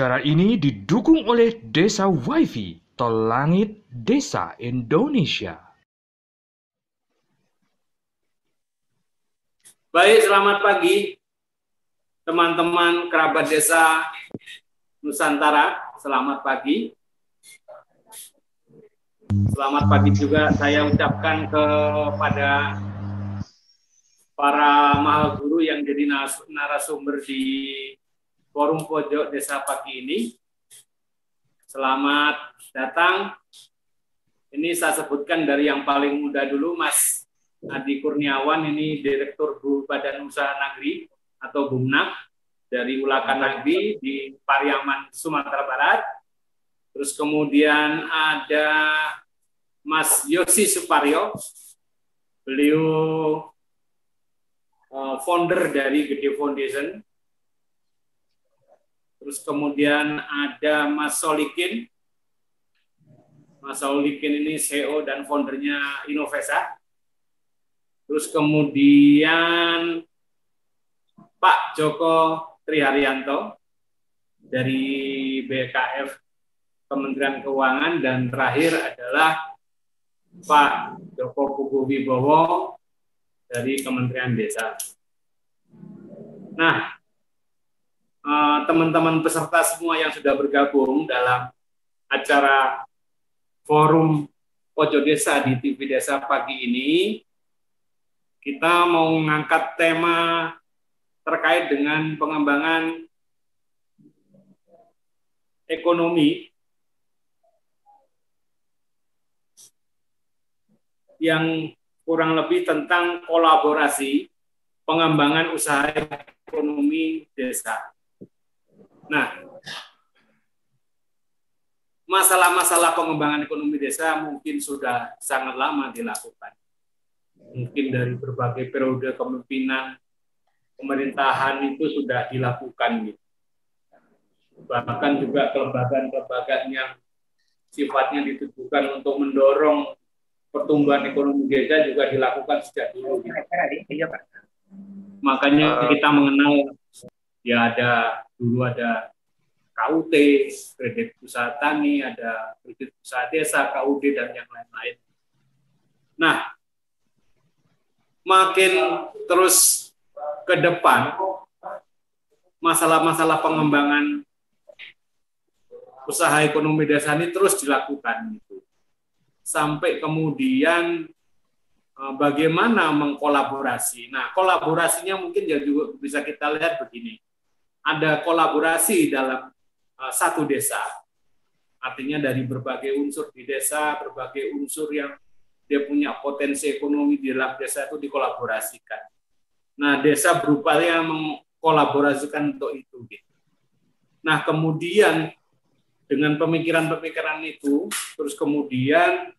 Acara ini didukung oleh Desa WiFi Tol Langit Desa Indonesia. Baik, selamat pagi teman-teman kerabat desa Nusantara. Selamat pagi. Selamat pagi juga saya ucapkan kepada para mahal guru yang jadi narasumber di forum pojok desa pagi ini. Selamat datang. Ini saya sebutkan dari yang paling muda dulu, Mas Adi Kurniawan, ini Direktur Bu Badan Usaha Negeri atau BUMNAG dari Ulakan Nagri di Pariaman, Sumatera Barat. Terus kemudian ada Mas Yosi Suparyo, beliau uh, founder dari Gede Foundation, Terus kemudian ada Mas Solikin. Mas Solikin ini CEO dan foundernya Innovesa. Terus kemudian Pak Joko Triharyanto dari BKF Kementerian Keuangan dan terakhir adalah Pak Joko Pugu Wibowo dari Kementerian Desa. Nah, Eh, teman-teman peserta semua yang sudah bergabung dalam acara forum Pojok Desa di TV Desa pagi ini, kita mau mengangkat tema terkait dengan pengembangan ekonomi yang kurang lebih tentang kolaborasi pengembangan usaha ekonomi desa. Nah, masalah-masalah pengembangan ekonomi desa mungkin sudah sangat lama dilakukan. Mungkin dari berbagai periode kepemimpinan pemerintahan itu sudah dilakukan gitu. Bahkan juga kelembagaan-kelembagaan yang sifatnya ditujukan untuk mendorong pertumbuhan ekonomi desa juga dilakukan sejak dulu. Gitu. Makanya kita mengenal ya ada dulu ada KUT, kredit usaha tani, ada kredit usaha desa, KUD dan yang lain-lain. Nah, makin terus ke depan masalah-masalah pengembangan usaha ekonomi desa ini terus dilakukan gitu. Sampai kemudian eh, bagaimana mengkolaborasi. Nah, kolaborasinya mungkin juga bisa kita lihat begini ada kolaborasi dalam uh, satu desa. Artinya dari berbagai unsur di desa, berbagai unsur yang dia punya potensi ekonomi di dalam desa itu dikolaborasikan. Nah, desa berupaya mengkolaborasikan untuk itu. Gitu. Nah, kemudian dengan pemikiran-pemikiran itu, terus kemudian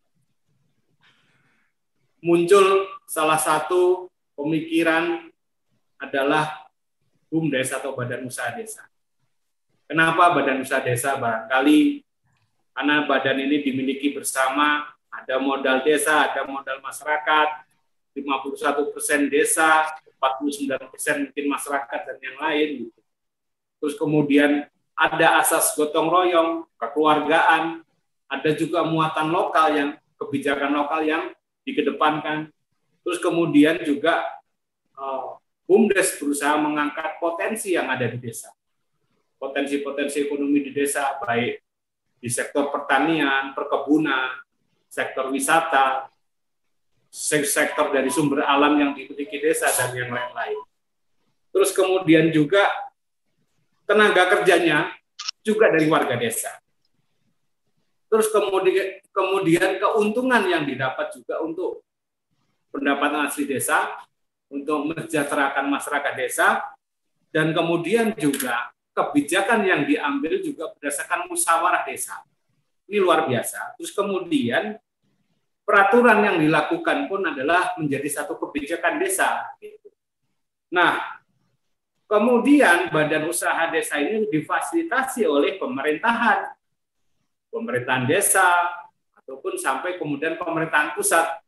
muncul salah satu pemikiran adalah BUMDes atau Badan Usaha Desa. Kenapa Badan Usaha Desa? Barangkali karena badan ini dimiliki bersama, ada modal desa, ada modal masyarakat, 51 persen desa, 49 persen mungkin masyarakat dan yang lain. Gitu. Terus kemudian ada asas gotong royong, kekeluargaan, ada juga muatan lokal yang kebijakan lokal yang dikedepankan. Terus kemudian juga uh, BUMDes berusaha mengangkat potensi yang ada di desa. Potensi-potensi ekonomi di desa, baik di sektor pertanian, perkebunan, sektor wisata, sektor dari sumber alam yang dimiliki desa, dan yang lain-lain. Terus kemudian juga tenaga kerjanya juga dari warga desa. Terus kemudian kemudian keuntungan yang didapat juga untuk pendapatan asli desa untuk mensejahterakan masyarakat desa dan kemudian juga kebijakan yang diambil juga berdasarkan musyawarah desa. Ini luar biasa. Terus kemudian peraturan yang dilakukan pun adalah menjadi satu kebijakan desa. Nah, kemudian badan usaha desa ini difasilitasi oleh pemerintahan, pemerintahan desa, ataupun sampai kemudian pemerintahan pusat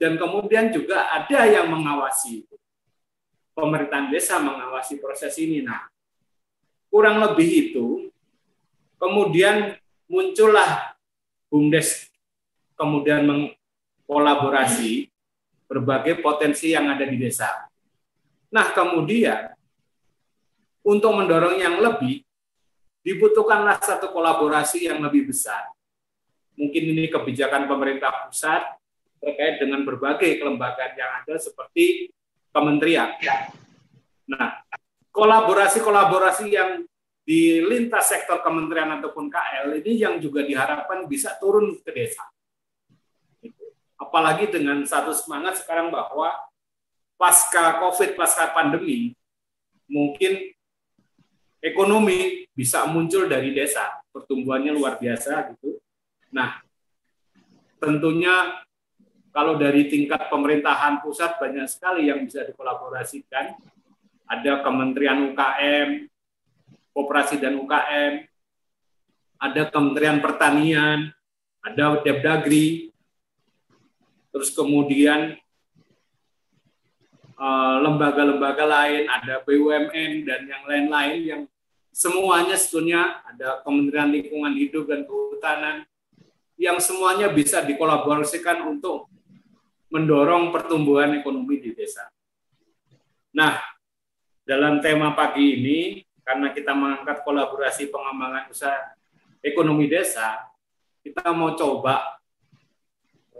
dan kemudian juga ada yang mengawasi pemerintahan desa mengawasi proses ini. Nah, kurang lebih itu kemudian muncullah BUMDes kemudian mengkolaborasi berbagai potensi yang ada di desa. Nah, kemudian untuk mendorong yang lebih, dibutuhkanlah satu kolaborasi yang lebih besar. Mungkin ini kebijakan pemerintah pusat terkait dengan berbagai kelembagaan yang ada seperti kementerian. Nah, kolaborasi-kolaborasi yang di lintas sektor kementerian ataupun KL ini yang juga diharapkan bisa turun ke desa. Apalagi dengan satu semangat sekarang bahwa pasca COVID, pasca pandemi, mungkin ekonomi bisa muncul dari desa, pertumbuhannya luar biasa gitu. Nah, tentunya kalau dari tingkat pemerintahan pusat banyak sekali yang bisa dikolaborasikan. Ada Kementerian UKM, Koperasi dan UKM, ada Kementerian Pertanian, ada Depdagri, terus kemudian Eh, lembaga-lembaga lain, ada BUMN dan yang lain-lain yang semuanya sebetulnya ada Kementerian Lingkungan Hidup dan Kehutanan yang semuanya bisa dikolaborasikan untuk mendorong pertumbuhan ekonomi di desa. Nah, dalam tema pagi ini karena kita mengangkat kolaborasi pengembangan usaha ekonomi desa, kita mau coba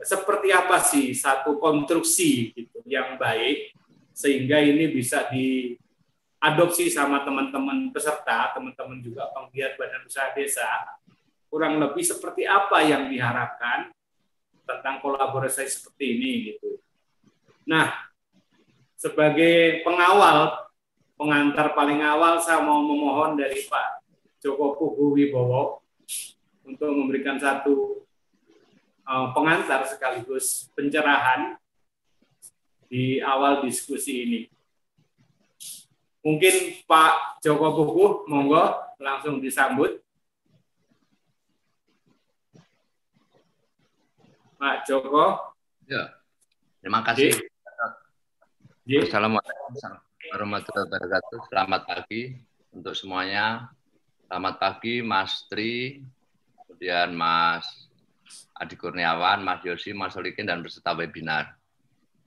seperti apa sih satu konstruksi gitu yang baik sehingga ini bisa diadopsi sama teman-teman peserta, teman-teman juga penggiat badan usaha desa, kurang lebih seperti apa yang diharapkan tentang kolaborasi seperti ini gitu. Nah, sebagai pengawal, pengantar paling awal saya mau memohon dari Pak Joko Pugu Wibowo untuk memberikan satu uh, pengantar sekaligus pencerahan di awal diskusi ini. Mungkin Pak Joko Puguh, monggo langsung disambut. Pak Joko. Ya, terima kasih. Ya. Assalamualaikum warahmatullahi wabarakatuh. Selamat pagi untuk semuanya. Selamat pagi Mas Tri, kemudian Mas Adi Kurniawan, Mas Yosi, Mas Solikin, dan peserta webinar.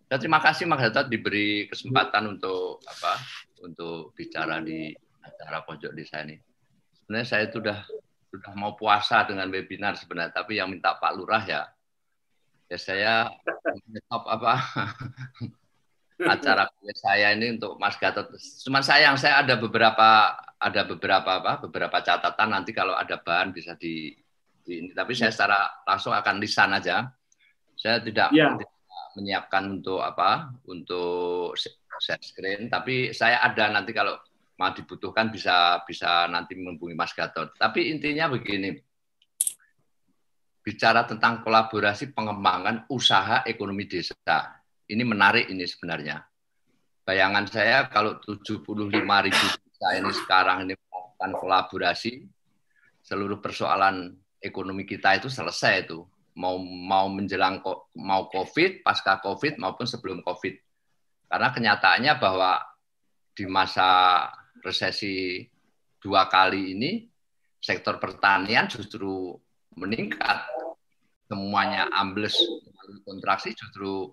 Ya, terima kasih Mas Gatot diberi kesempatan untuk apa? Untuk bicara di acara pojok desa ini. Sebenarnya saya sudah sudah mau puasa dengan webinar sebenarnya, tapi yang minta Pak Lurah ya, ya saya top apa? Acara saya ini untuk Mas Gatot. Cuma sayang saya ada beberapa ada beberapa apa? Beberapa catatan. Nanti kalau ada bahan bisa di, di ini. Tapi saya secara langsung akan lisan aja. Saya tidak ya. menyiapkan untuk apa? Untuk share screen. Tapi saya ada nanti kalau mau dibutuhkan bisa bisa nanti menghubungi Mas Gatot. Tapi intinya begini bicara tentang kolaborasi pengembangan usaha ekonomi desa. Ini menarik ini sebenarnya. Bayangan saya kalau 75 ribu desa ini sekarang ini melakukan kolaborasi seluruh persoalan ekonomi kita itu selesai itu. Mau mau menjelang mau COVID, pasca COVID maupun sebelum COVID. Karena kenyataannya bahwa di masa resesi dua kali ini sektor pertanian justru meningkat. Semuanya ambles kontraksi justru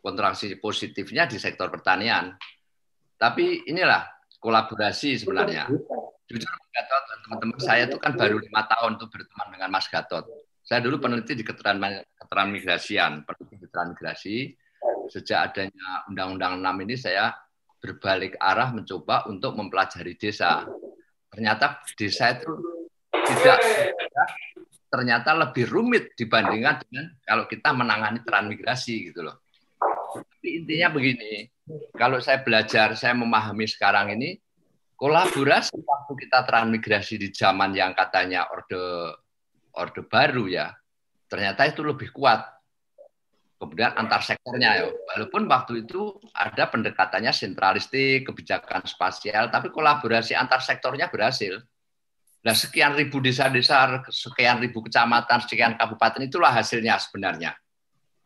kontraksi positifnya di sektor pertanian. Tapi inilah kolaborasi sebenarnya. Jujur Gatot dan teman-teman saya itu kan baru lima tahun tuh berteman dengan Mas Gatot saya dulu peneliti di ketransmigrasian, peneliti di transmigrasi. Sejak adanya Undang-Undang 6 ini saya berbalik arah mencoba untuk mempelajari desa. Ternyata desa itu tidak ternyata lebih rumit dibandingkan dengan kalau kita menangani transmigrasi gitu loh. Tapi intinya begini, kalau saya belajar, saya memahami sekarang ini kolaborasi waktu kita transmigrasi di zaman yang katanya orde orde baru ya, ternyata itu lebih kuat. Kemudian antar sektornya ya, walaupun waktu itu ada pendekatannya sentralistik, kebijakan spasial, tapi kolaborasi antar sektornya berhasil. Nah, sekian ribu desa-desa, sekian ribu kecamatan, sekian kabupaten itulah hasilnya sebenarnya.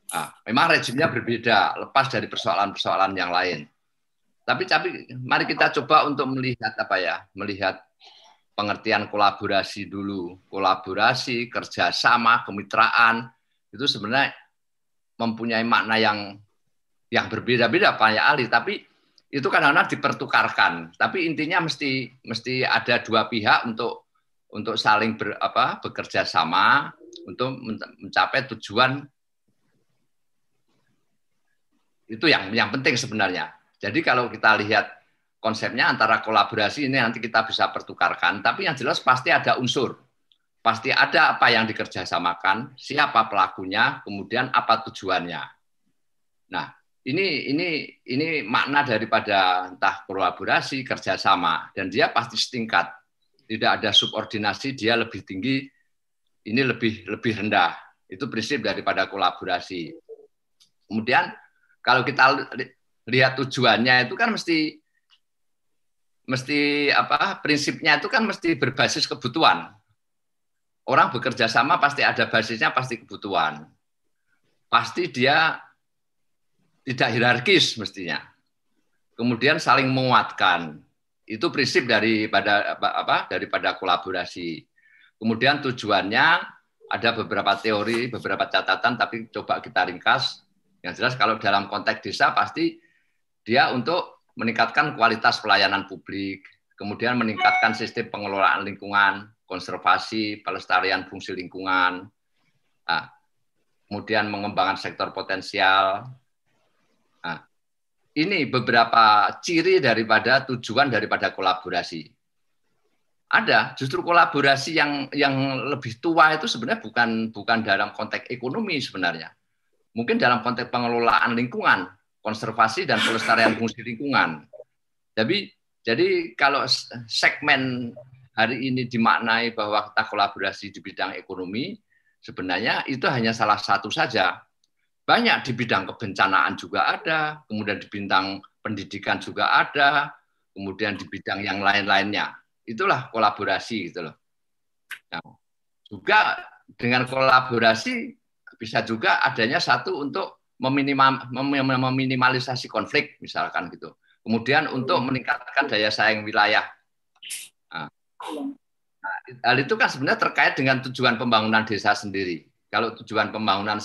Nah, memang rejimnya berbeda, lepas dari persoalan-persoalan yang lain. Tapi tapi mari kita coba untuk melihat apa ya, melihat pengertian kolaborasi dulu. Kolaborasi, kerjasama, kemitraan itu sebenarnya mempunyai makna yang yang berbeda-beda Pak Ali, tapi itu kadang-kadang dipertukarkan. Tapi intinya mesti mesti ada dua pihak untuk untuk saling ber, apa, bekerja sama untuk mencapai tujuan itu yang yang penting sebenarnya. Jadi kalau kita lihat konsepnya antara kolaborasi ini nanti kita bisa pertukarkan, tapi yang jelas pasti ada unsur. Pasti ada apa yang dikerjasamakan, siapa pelakunya, kemudian apa tujuannya. Nah, ini ini ini makna daripada entah kolaborasi, kerjasama, dan dia pasti setingkat. Tidak ada subordinasi, dia lebih tinggi, ini lebih lebih rendah. Itu prinsip daripada kolaborasi. Kemudian kalau kita lihat tujuannya itu kan mesti mesti apa prinsipnya itu kan mesti berbasis kebutuhan. Orang bekerja sama pasti ada basisnya pasti kebutuhan. Pasti dia tidak hierarkis mestinya. Kemudian saling menguatkan. Itu prinsip daripada apa daripada kolaborasi. Kemudian tujuannya ada beberapa teori, beberapa catatan tapi coba kita ringkas yang jelas kalau dalam konteks desa pasti dia untuk meningkatkan kualitas pelayanan publik, kemudian meningkatkan sistem pengelolaan lingkungan, konservasi, pelestarian fungsi lingkungan, nah, kemudian mengembangkan sektor potensial. Ini beberapa ciri daripada tujuan daripada kolaborasi. Ada justru kolaborasi yang yang lebih tua itu sebenarnya bukan bukan dalam konteks ekonomi sebenarnya mungkin dalam konteks pengelolaan lingkungan, konservasi dan pelestarian fungsi lingkungan. Jadi jadi kalau segmen hari ini dimaknai bahwa kita kolaborasi di bidang ekonomi, sebenarnya itu hanya salah satu saja. Banyak di bidang kebencanaan juga ada, kemudian di bidang pendidikan juga ada, kemudian di bidang yang lain-lainnya. Itulah kolaborasi gitu loh. Nah, juga dengan kolaborasi bisa juga adanya satu untuk meminimal, meminimalisasi konflik misalkan gitu. Kemudian untuk meningkatkan daya saing wilayah. Nah, hal itu kan sebenarnya terkait dengan tujuan pembangunan desa sendiri. Kalau tujuan pembangunan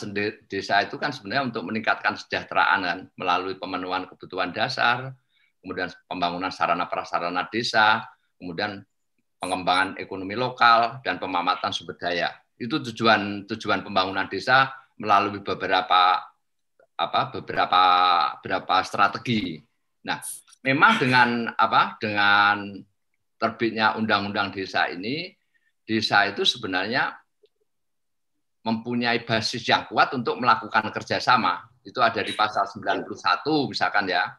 desa itu kan sebenarnya untuk meningkatkan kesejahteraan kan, melalui pemenuhan kebutuhan dasar, kemudian pembangunan sarana prasarana desa, kemudian pengembangan ekonomi lokal dan pemamatan sumber daya. Itu tujuan tujuan pembangunan desa melalui beberapa apa beberapa beberapa strategi. Nah, memang dengan apa dengan terbitnya undang-undang desa ini, desa itu sebenarnya mempunyai basis yang kuat untuk melakukan kerjasama. Itu ada di pasal 91 misalkan ya.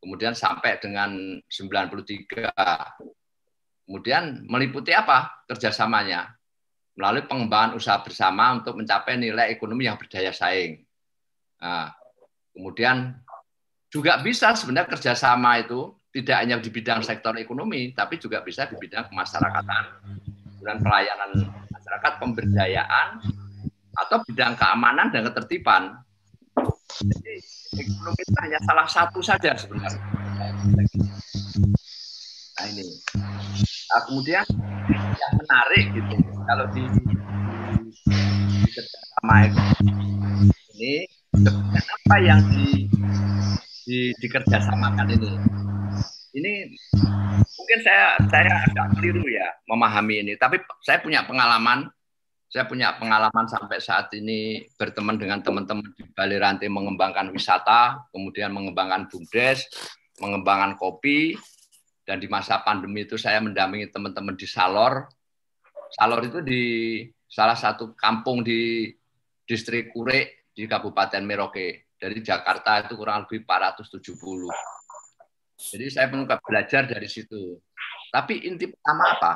Kemudian sampai dengan 93. Kemudian meliputi apa kerjasamanya? melalui pengembangan usaha bersama untuk mencapai nilai ekonomi yang berdaya saing. Nah, kemudian juga bisa sebenarnya kerjasama itu tidak hanya di bidang sektor ekonomi, tapi juga bisa di bidang kemasyarakatan dan pelayanan masyarakat, pemberdayaan, atau bidang keamanan dan ketertiban. Jadi ekonomi itu hanya salah satu saja sebenarnya. Nah ini. Nah, kemudian yang menarik gitu kalau di, di kerjasama ini apa yang di, di dikerjasamakan ini ini mungkin saya saya agak keliru ya memahami ini tapi saya punya pengalaman saya punya pengalaman sampai saat ini berteman dengan teman-teman di Bali Rantai mengembangkan wisata, kemudian mengembangkan bumdes, mengembangkan kopi, dan di masa pandemi itu saya mendampingi teman-teman di Salor, Salor itu di salah satu kampung di distrik Kure di Kabupaten Merauke. Dari Jakarta itu kurang lebih 470. Jadi saya pun belajar dari situ. Tapi inti pertama apa?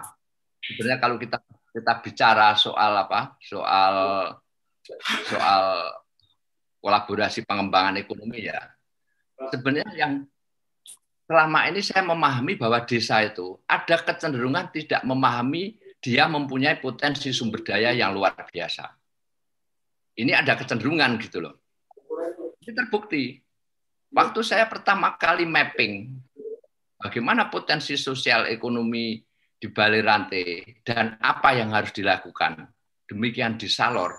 Sebenarnya kalau kita kita bicara soal apa? Soal soal kolaborasi pengembangan ekonomi ya. Sebenarnya yang selama ini saya memahami bahwa desa itu ada kecenderungan tidak memahami dia mempunyai potensi sumber daya yang luar biasa. Ini ada kecenderungan gitu loh. Ini terbukti. Waktu saya pertama kali mapping bagaimana potensi sosial ekonomi di Balai Rantai dan apa yang harus dilakukan. Demikian di Salor.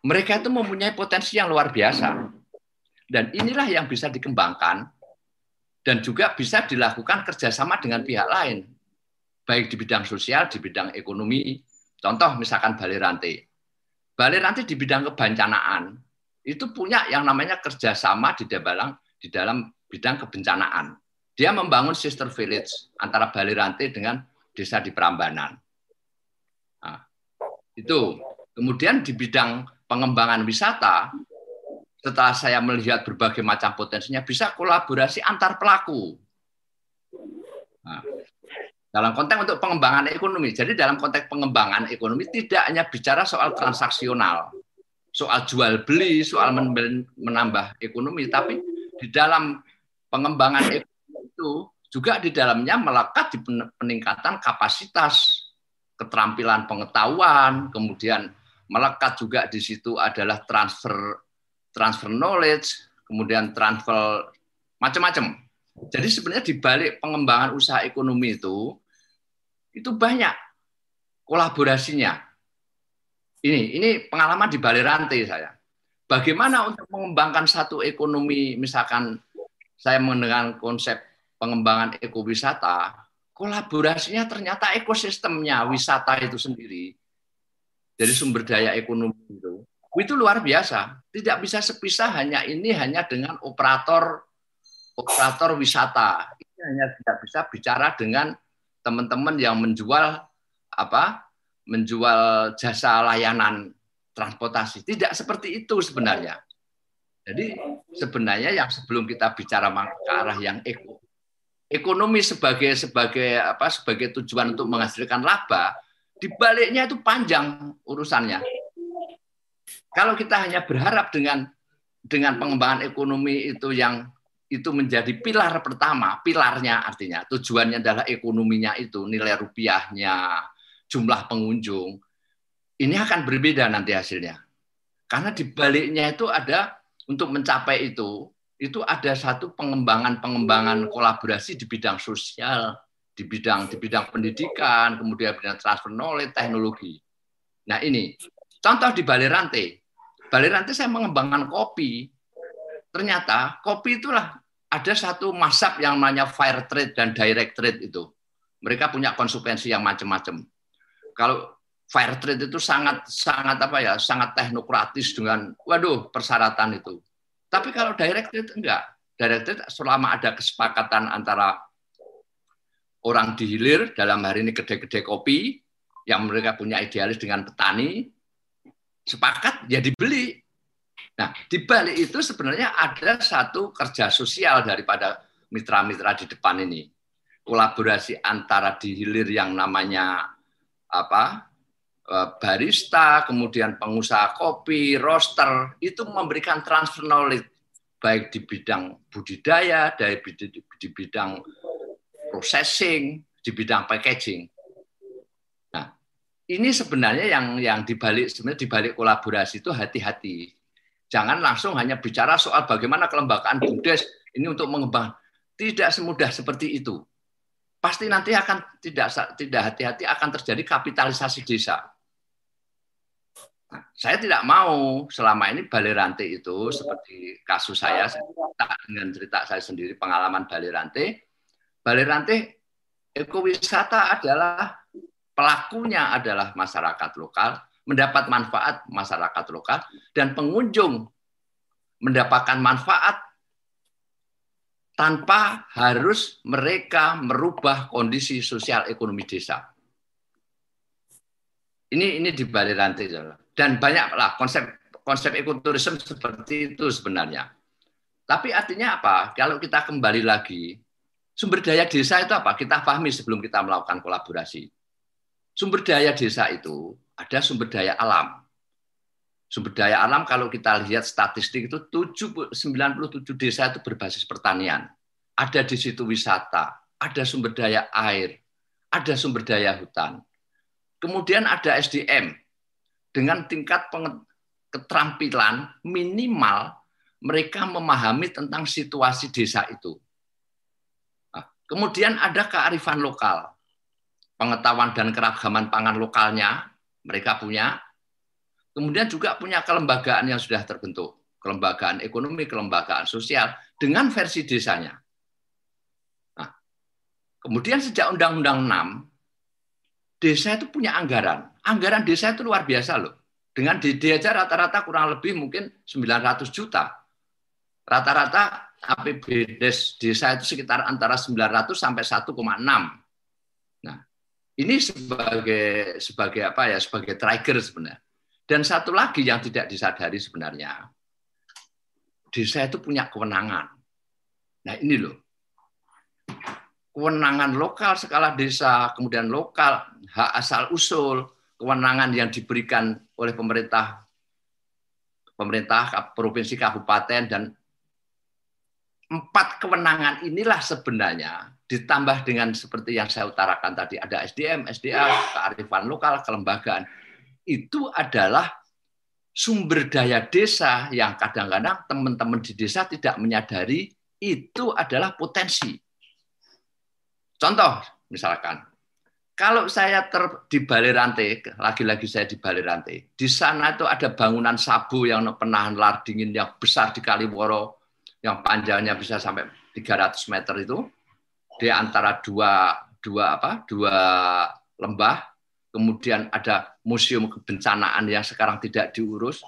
Mereka itu mempunyai potensi yang luar biasa. Dan inilah yang bisa dikembangkan dan juga bisa dilakukan kerjasama dengan pihak lain. Baik di bidang sosial, di bidang ekonomi. Contoh misalkan Balai Rantai. Balai Rantai di bidang kebencanaan itu punya yang namanya kerjasama di dalam di dalam bidang kebencanaan. Dia membangun sister village antara Bali Rantai dengan desa di Prambanan. Nah, itu. Kemudian di bidang pengembangan wisata, setelah saya melihat berbagai macam potensinya, bisa kolaborasi antar pelaku. Nah, dalam konteks untuk pengembangan ekonomi. Jadi dalam konteks pengembangan ekonomi tidak hanya bicara soal transaksional, soal jual beli, soal menambah ekonomi, tapi di dalam pengembangan ekonomi itu juga di dalamnya melekat di peningkatan kapasitas keterampilan pengetahuan, kemudian melekat juga di situ adalah transfer transfer knowledge, kemudian transfer macam-macam. Jadi sebenarnya di balik pengembangan usaha ekonomi itu itu banyak kolaborasinya. Ini ini pengalaman di balik rantai saya. Bagaimana untuk mengembangkan satu ekonomi misalkan saya mendengar konsep pengembangan ekowisata, kolaborasinya ternyata ekosistemnya wisata itu sendiri. Jadi sumber daya ekonomi itu itu luar biasa. Tidak bisa sepisah hanya ini hanya dengan operator operator wisata. Ini hanya tidak bisa bicara dengan teman-teman yang menjual apa? menjual jasa layanan transportasi. Tidak seperti itu sebenarnya. Jadi sebenarnya yang sebelum kita bicara ke arah yang eko, ekonomi sebagai sebagai apa sebagai tujuan untuk menghasilkan laba, dibaliknya itu panjang urusannya. Kalau kita hanya berharap dengan dengan pengembangan ekonomi itu yang itu menjadi pilar pertama, pilarnya artinya tujuannya adalah ekonominya itu, nilai rupiahnya, jumlah pengunjung. Ini akan berbeda nanti hasilnya. Karena di baliknya itu ada untuk mencapai itu itu ada satu pengembangan-pengembangan kolaborasi di bidang sosial, di bidang di bidang pendidikan, kemudian bidang transfer knowledge, teknologi. Nah ini contoh di Bali Rantai. Bali Rantai saya mengembangkan kopi. Ternyata kopi itulah ada satu masab yang namanya fair trade dan direct trade itu. Mereka punya konsekuensi yang macam-macam. Kalau fair trade itu sangat sangat apa ya, sangat teknokratis dengan waduh persyaratan itu tapi kalau direct trade enggak. Direct trade selama ada kesepakatan antara orang di hilir, dalam hari ini gede-gede kopi, yang mereka punya idealis dengan petani, sepakat ya dibeli. Nah, di balik itu sebenarnya ada satu kerja sosial daripada mitra-mitra di depan ini. Kolaborasi antara di hilir yang namanya apa barista, kemudian pengusaha kopi, roaster, itu memberikan transfer knowledge baik di bidang budidaya, di bidang processing, di bidang packaging. Nah, ini sebenarnya yang yang dibalik sebenarnya dibalik kolaborasi itu hati-hati. Jangan langsung hanya bicara soal bagaimana kelembagaan BUMDes ini untuk mengembang. Tidak semudah seperti itu. Pasti nanti akan tidak tidak hati-hati akan terjadi kapitalisasi desa saya tidak mau selama ini Balai Rantai itu seperti kasus saya, saya dengan cerita saya sendiri pengalaman Balai Rantai. Balai Rantai ekowisata adalah pelakunya adalah masyarakat lokal, mendapat manfaat masyarakat lokal dan pengunjung mendapatkan manfaat tanpa harus mereka merubah kondisi sosial ekonomi desa. Ini ini di Balai Rantai dan banyaklah konsep konsep ekoturisme seperti itu sebenarnya. Tapi artinya apa? Kalau kita kembali lagi, sumber daya desa itu apa? Kita pahami sebelum kita melakukan kolaborasi. Sumber daya desa itu ada sumber daya alam. Sumber daya alam kalau kita lihat statistik itu 97 desa itu berbasis pertanian. Ada di situ wisata, ada sumber daya air, ada sumber daya hutan. Kemudian ada SDM, dengan tingkat keterampilan minimal mereka memahami tentang situasi desa itu. Nah, kemudian ada kearifan lokal. pengetahuan dan keragaman pangan lokalnya mereka punya. Kemudian juga punya kelembagaan yang sudah terbentuk, kelembagaan ekonomi, kelembagaan sosial dengan versi desanya. Nah, kemudian sejak Undang-Undang 6, desa itu punya anggaran. Anggaran desa itu luar biasa loh. Dengan DD aja rata-rata kurang lebih mungkin 900 juta. Rata-rata APBD desa itu sekitar antara 900 sampai 1,6. Nah, ini sebagai sebagai apa ya? Sebagai trigger sebenarnya. Dan satu lagi yang tidak disadari sebenarnya, desa itu punya kewenangan. Nah, ini loh. Kewenangan lokal skala desa, kemudian lokal, hak asal usul, kewenangan yang diberikan oleh pemerintah pemerintah provinsi kabupaten dan empat kewenangan inilah sebenarnya ditambah dengan seperti yang saya utarakan tadi ada SDM, SDA, kearifan lokal, kelembagaan itu adalah sumber daya desa yang kadang-kadang teman-teman di desa tidak menyadari itu adalah potensi. Contoh misalkan kalau saya ter, di rantai, lagi-lagi saya di rantai, di sana itu ada bangunan sabu yang penahan lar dingin yang besar di Kaliworo, yang panjangnya bisa sampai 300 meter itu. Di antara dua dua apa dua lembah. Kemudian ada museum kebencanaan yang sekarang tidak diurus.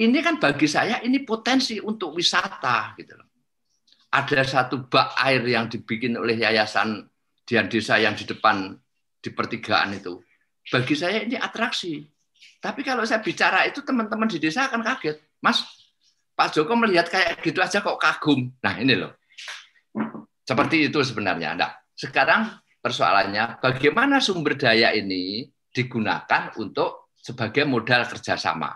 Ini kan bagi saya ini potensi untuk wisata gitu ada satu bak air yang dibikin oleh yayasan Dian Desa yang di depan di pertigaan itu bagi saya ini atraksi tapi kalau saya bicara itu teman-teman di desa akan kaget mas Pak Joko melihat kayak gitu aja kok kagum. Nah ini loh. Seperti itu sebenarnya. Nah, sekarang persoalannya bagaimana sumber daya ini digunakan untuk sebagai modal kerjasama.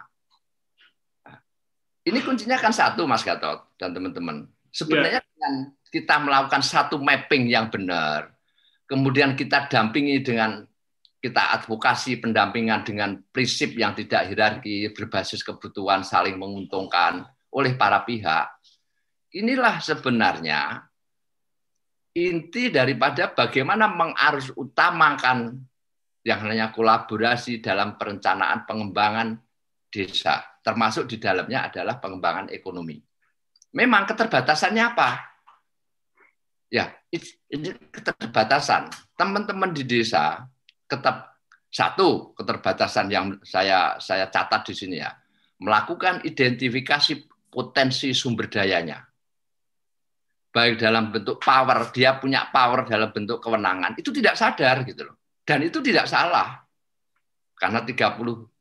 Ini kuncinya kan satu, Mas Gatot dan teman-teman. Sebenarnya ya. dengan kita melakukan satu mapping yang benar, kemudian kita dampingi dengan kita advokasi pendampingan dengan prinsip yang tidak hierarki, berbasis kebutuhan saling menguntungkan, oleh para pihak, inilah sebenarnya inti daripada bagaimana mengarus utamakan yang namanya kolaborasi dalam perencanaan pengembangan desa, termasuk di dalamnya adalah pengembangan ekonomi. Memang keterbatasannya apa? Ya, ini keterbatasan. Teman-teman di desa tetap satu keterbatasan yang saya saya catat di sini ya, melakukan identifikasi potensi sumber dayanya. Baik dalam bentuk power, dia punya power dalam bentuk kewenangan, itu tidak sadar gitu loh. Dan itu tidak salah. Karena 30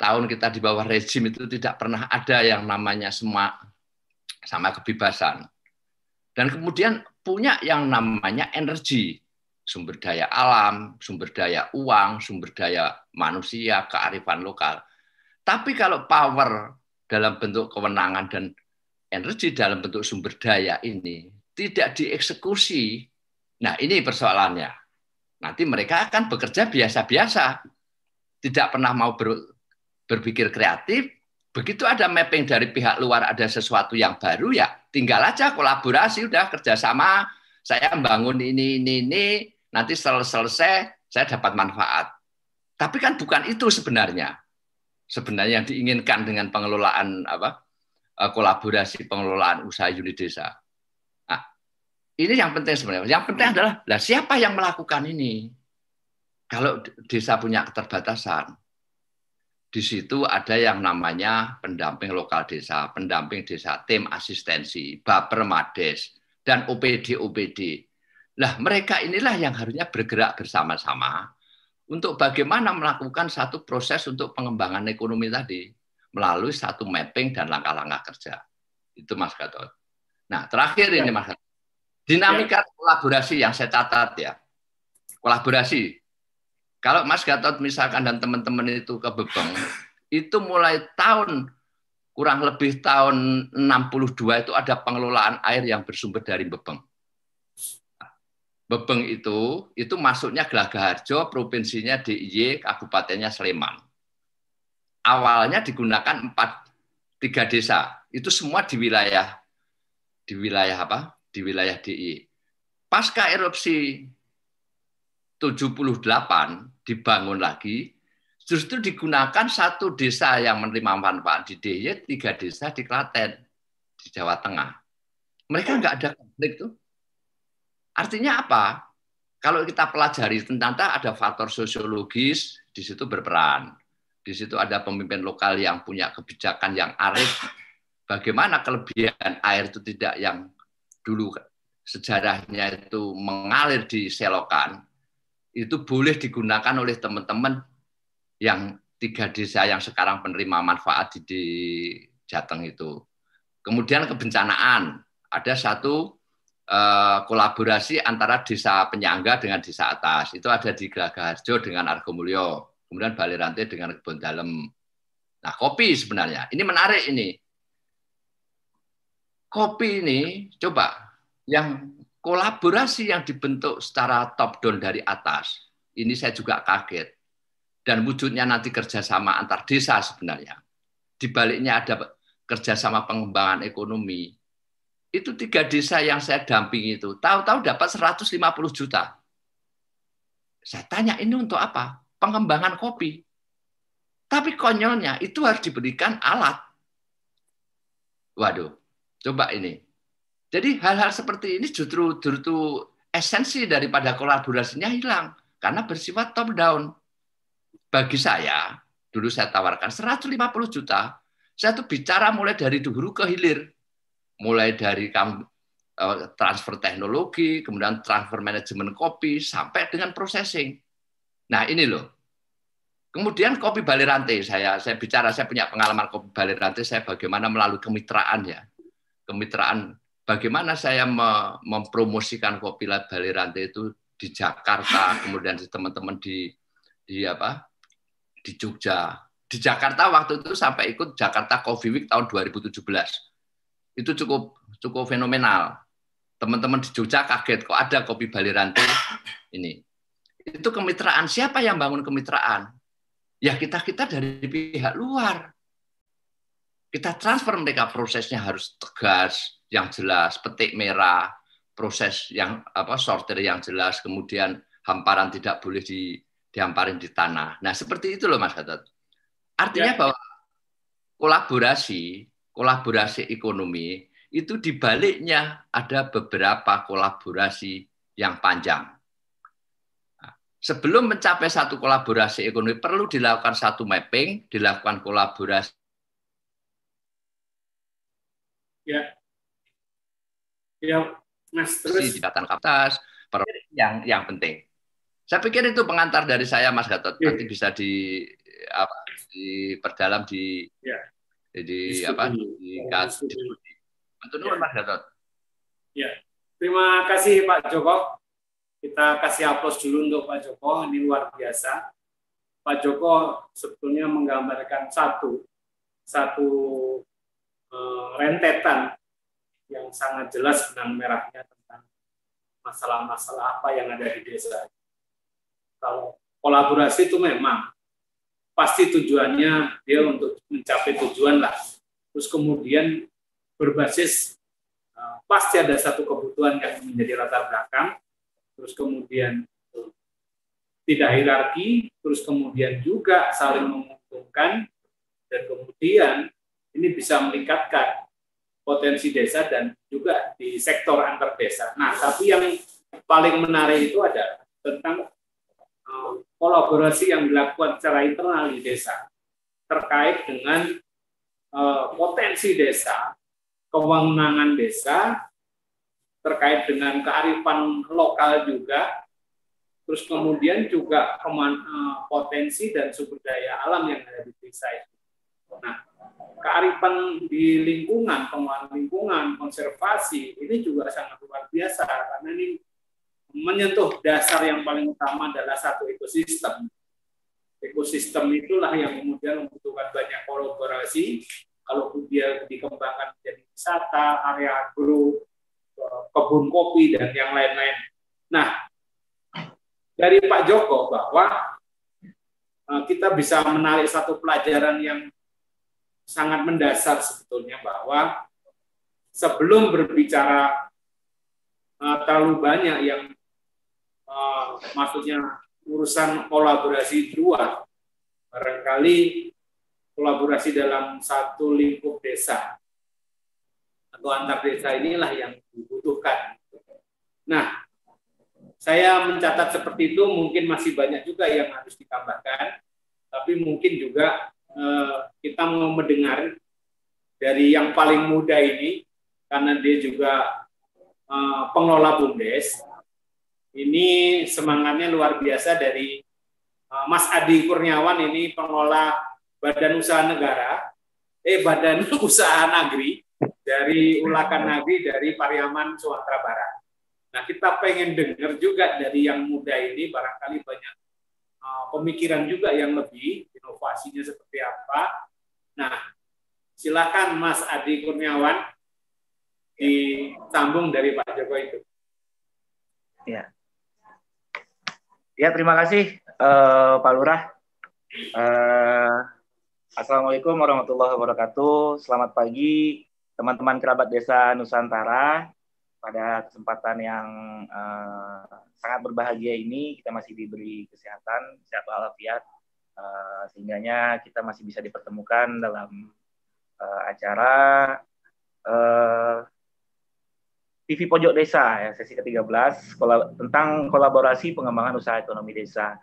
tahun kita di bawah rezim itu tidak pernah ada yang namanya semua sama kebebasan. Dan kemudian punya yang namanya energi, sumber daya alam, sumber daya uang, sumber daya manusia, kearifan lokal. Tapi kalau power dalam bentuk kewenangan dan energi dalam bentuk sumber daya ini tidak dieksekusi. Nah, ini persoalannya. Nanti mereka akan bekerja biasa-biasa. Tidak pernah mau ber, berpikir kreatif. Begitu ada mapping dari pihak luar ada sesuatu yang baru ya tinggal aja kolaborasi udah kerjasama saya membangun ini ini ini nanti selesai saya dapat manfaat. Tapi kan bukan itu sebenarnya sebenarnya yang diinginkan dengan pengelolaan apa eh, kolaborasi pengelolaan usaha unit desa. Nah, ini yang penting sebenarnya. Yang penting adalah lah siapa yang melakukan ini? Kalau desa punya keterbatasan, di situ ada yang namanya pendamping lokal desa, pendamping desa, tim asistensi, baper mades, dan OPD-OPD. Lah mereka inilah yang harusnya bergerak bersama-sama untuk bagaimana melakukan satu proses untuk pengembangan ekonomi tadi melalui satu mapping dan langkah-langkah kerja. Itu Mas Gatot. Nah, terakhir ini Mas Gatot. Dinamika ya. kolaborasi yang saya catat ya. Kolaborasi. Kalau Mas Gatot misalkan dan teman-teman itu ke Bebeng, itu mulai tahun kurang lebih tahun 62 itu ada pengelolaan air yang bersumber dari Bebeng. Bebeng itu itu masuknya Gelagaharjo, provinsinya DIY, kabupatennya Sleman. Awalnya digunakan empat tiga desa, itu semua di wilayah di wilayah apa? Di wilayah DIY. Pasca erupsi 78 dibangun lagi, justru digunakan satu desa yang menerima manfaat di DIY, tiga desa di Klaten, di Jawa Tengah. Mereka nggak ada konflik tuh. Artinya apa? Kalau kita pelajari tentang ada faktor sosiologis di situ berperan. Di situ ada pemimpin lokal yang punya kebijakan yang arif. Bagaimana kelebihan air itu tidak yang dulu sejarahnya itu mengalir di selokan, itu boleh digunakan oleh teman-teman yang tiga desa yang sekarang penerima manfaat di, di Jateng itu. Kemudian kebencanaan, ada satu uh, kolaborasi antara desa penyangga dengan desa atas. Itu ada di Harjo dengan Argomulyo. Kemudian Bali Rantai dengan Kebun Dalem. Nah, kopi sebenarnya. Ini menarik ini. Kopi ini, coba, yang kolaborasi yang dibentuk secara top down dari atas, ini saya juga kaget dan wujudnya nanti kerjasama antar desa sebenarnya. Di baliknya ada kerjasama pengembangan ekonomi. Itu tiga desa yang saya dampingi itu, tahu-tahu dapat 150 juta. Saya tanya ini untuk apa? Pengembangan kopi. Tapi konyolnya itu harus diberikan alat. Waduh, coba ini. Jadi hal-hal seperti ini justru justru esensi daripada kolaborasinya hilang karena bersifat top down bagi saya, dulu saya tawarkan 150 juta, saya tuh bicara mulai dari dulu ke hilir. Mulai dari eh, transfer teknologi, kemudian transfer manajemen kopi, sampai dengan processing. Nah ini loh. Kemudian kopi Bali Rantai, saya saya bicara, saya punya pengalaman kopi Bali Rantai, saya bagaimana melalui kemitraan ya. Kemitraan, bagaimana saya mempromosikan kopi Bali Rantai itu di Jakarta, kemudian di teman-teman di di apa di Jogja. Di Jakarta waktu itu sampai ikut Jakarta Coffee Week tahun 2017. Itu cukup cukup fenomenal. Teman-teman di Jogja kaget kok ada kopi Bali Rantai ini. Itu kemitraan. Siapa yang bangun kemitraan? Ya kita-kita dari pihak luar. Kita transfer mereka prosesnya harus tegas, yang jelas, petik merah, proses yang apa sortir yang jelas, kemudian hamparan tidak boleh di dihamparin di tanah. Nah, seperti itu loh Mas Gatot. Artinya ya. bahwa kolaborasi, kolaborasi ekonomi itu dibaliknya ada beberapa kolaborasi yang panjang. Nah, sebelum mencapai satu kolaborasi ekonomi perlu dilakukan satu mapping, dilakukan kolaborasi. Ya, ya, Mas terus. Di atas, yang yang penting. Saya pikir itu pengantar dari saya, Mas Gatot. Ya. Nanti bisa di apa diperdalam di ya. di, apa di diskusi. Betul ya. Mas Gatot. Ya, terima kasih Pak Joko. Kita kasih aplaus dulu untuk Pak Joko. Ini luar biasa. Pak Joko sebetulnya menggambarkan satu satu uh, rentetan yang sangat jelas benang merahnya tentang masalah-masalah apa yang ada di desa kalau kolaborasi itu memang pasti tujuannya dia untuk mencapai tujuan lah. Terus kemudian berbasis uh, pasti ada satu kebutuhan yang menjadi latar belakang. Terus kemudian uh, tidak hierarki, terus kemudian juga saling menguntungkan dan kemudian ini bisa meningkatkan potensi desa dan juga di sektor antar desa. Nah, tapi yang paling menarik itu adalah tentang kolaborasi yang dilakukan secara internal di desa terkait dengan uh, potensi desa, kewenangan desa, terkait dengan kearifan lokal juga, terus kemudian juga uh, potensi dan sumber daya alam yang ada di desa itu. Nah, kearifan di lingkungan, pengelolaan lingkungan, konservasi ini juga sangat luar biasa karena ini menyentuh dasar yang paling utama adalah satu ekosistem. Ekosistem itulah yang kemudian membutuhkan banyak kolaborasi. Kalau dia dikembangkan menjadi wisata, area agro, kebun kopi, dan yang lain-lain. Nah, dari Pak Joko bahwa eh, kita bisa menarik satu pelajaran yang sangat mendasar sebetulnya bahwa sebelum berbicara eh, terlalu banyak yang uh, maksudnya urusan kolaborasi di luar, barangkali kolaborasi dalam satu lingkup desa atau antar desa inilah yang dibutuhkan. Nah, saya mencatat seperti itu mungkin masih banyak juga yang harus ditambahkan, tapi mungkin juga eh, kita mau mendengar dari yang paling muda ini karena dia juga uh, pengelola bumdes. Ini semangatnya luar biasa dari uh, Mas Adi Kurniawan ini pengelola Badan Usaha Negara, eh Badan Usaha Negeri dari Ulakan Nagri dari Pariaman Sumatera Barat. Nah kita pengen dengar juga dari yang muda ini barangkali banyak uh, pemikiran juga yang lebih inovasinya seperti apa. Nah silakan Mas Adi Kurniawan disambung dari Pak Joko itu. Ya. Ya, terima kasih uh, Pak Lurah. Uh, Assalamualaikum warahmatullahi wabarakatuh. Selamat pagi teman-teman kerabat desa Nusantara. Pada kesempatan yang uh, sangat berbahagia ini, kita masih diberi kesehatan, sehat walafiat, uh, sehingganya kita masih bisa dipertemukan dalam uh, acara uh, TV Pojok Desa ya sesi ke-13 kolab tentang kolaborasi pengembangan usaha ekonomi desa.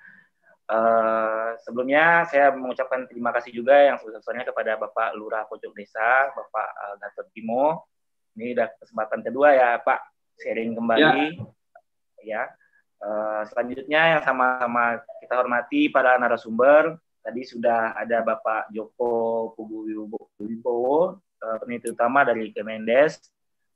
Uh, sebelumnya saya mengucapkan terima kasih juga yang sebesar-besarnya kepada Bapak Lurah Pojok Desa, Bapak uh, Gatot Timo. Ini udah kesempatan kedua ya Pak sharing kembali. Ya. ya. Uh, selanjutnya yang sama-sama kita hormati para narasumber. Tadi sudah ada Bapak Joko Pugu Wibowo, uh, peneliti utama dari Kemendes,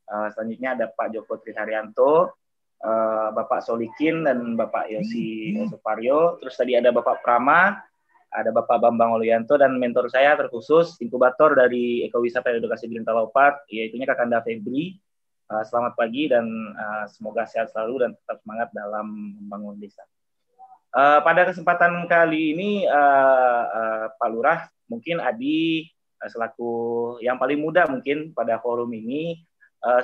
Uh, selanjutnya ada Pak Joko Triharyanto, uh, Bapak Solikin dan Bapak Yosi Suparyo. Terus tadi ada Bapak Prama, ada Bapak Bambang Oluyanto dan mentor saya terkhusus inkubator dari Ekowisata Edukasi Green Talaupat, yaitu Kakanda Febri. Uh, selamat pagi dan uh, semoga sehat selalu dan tetap semangat dalam membangun desa. Uh, pada kesempatan kali ini, Pak Lurah, mungkin Adi selaku yang paling muda mungkin pada forum ini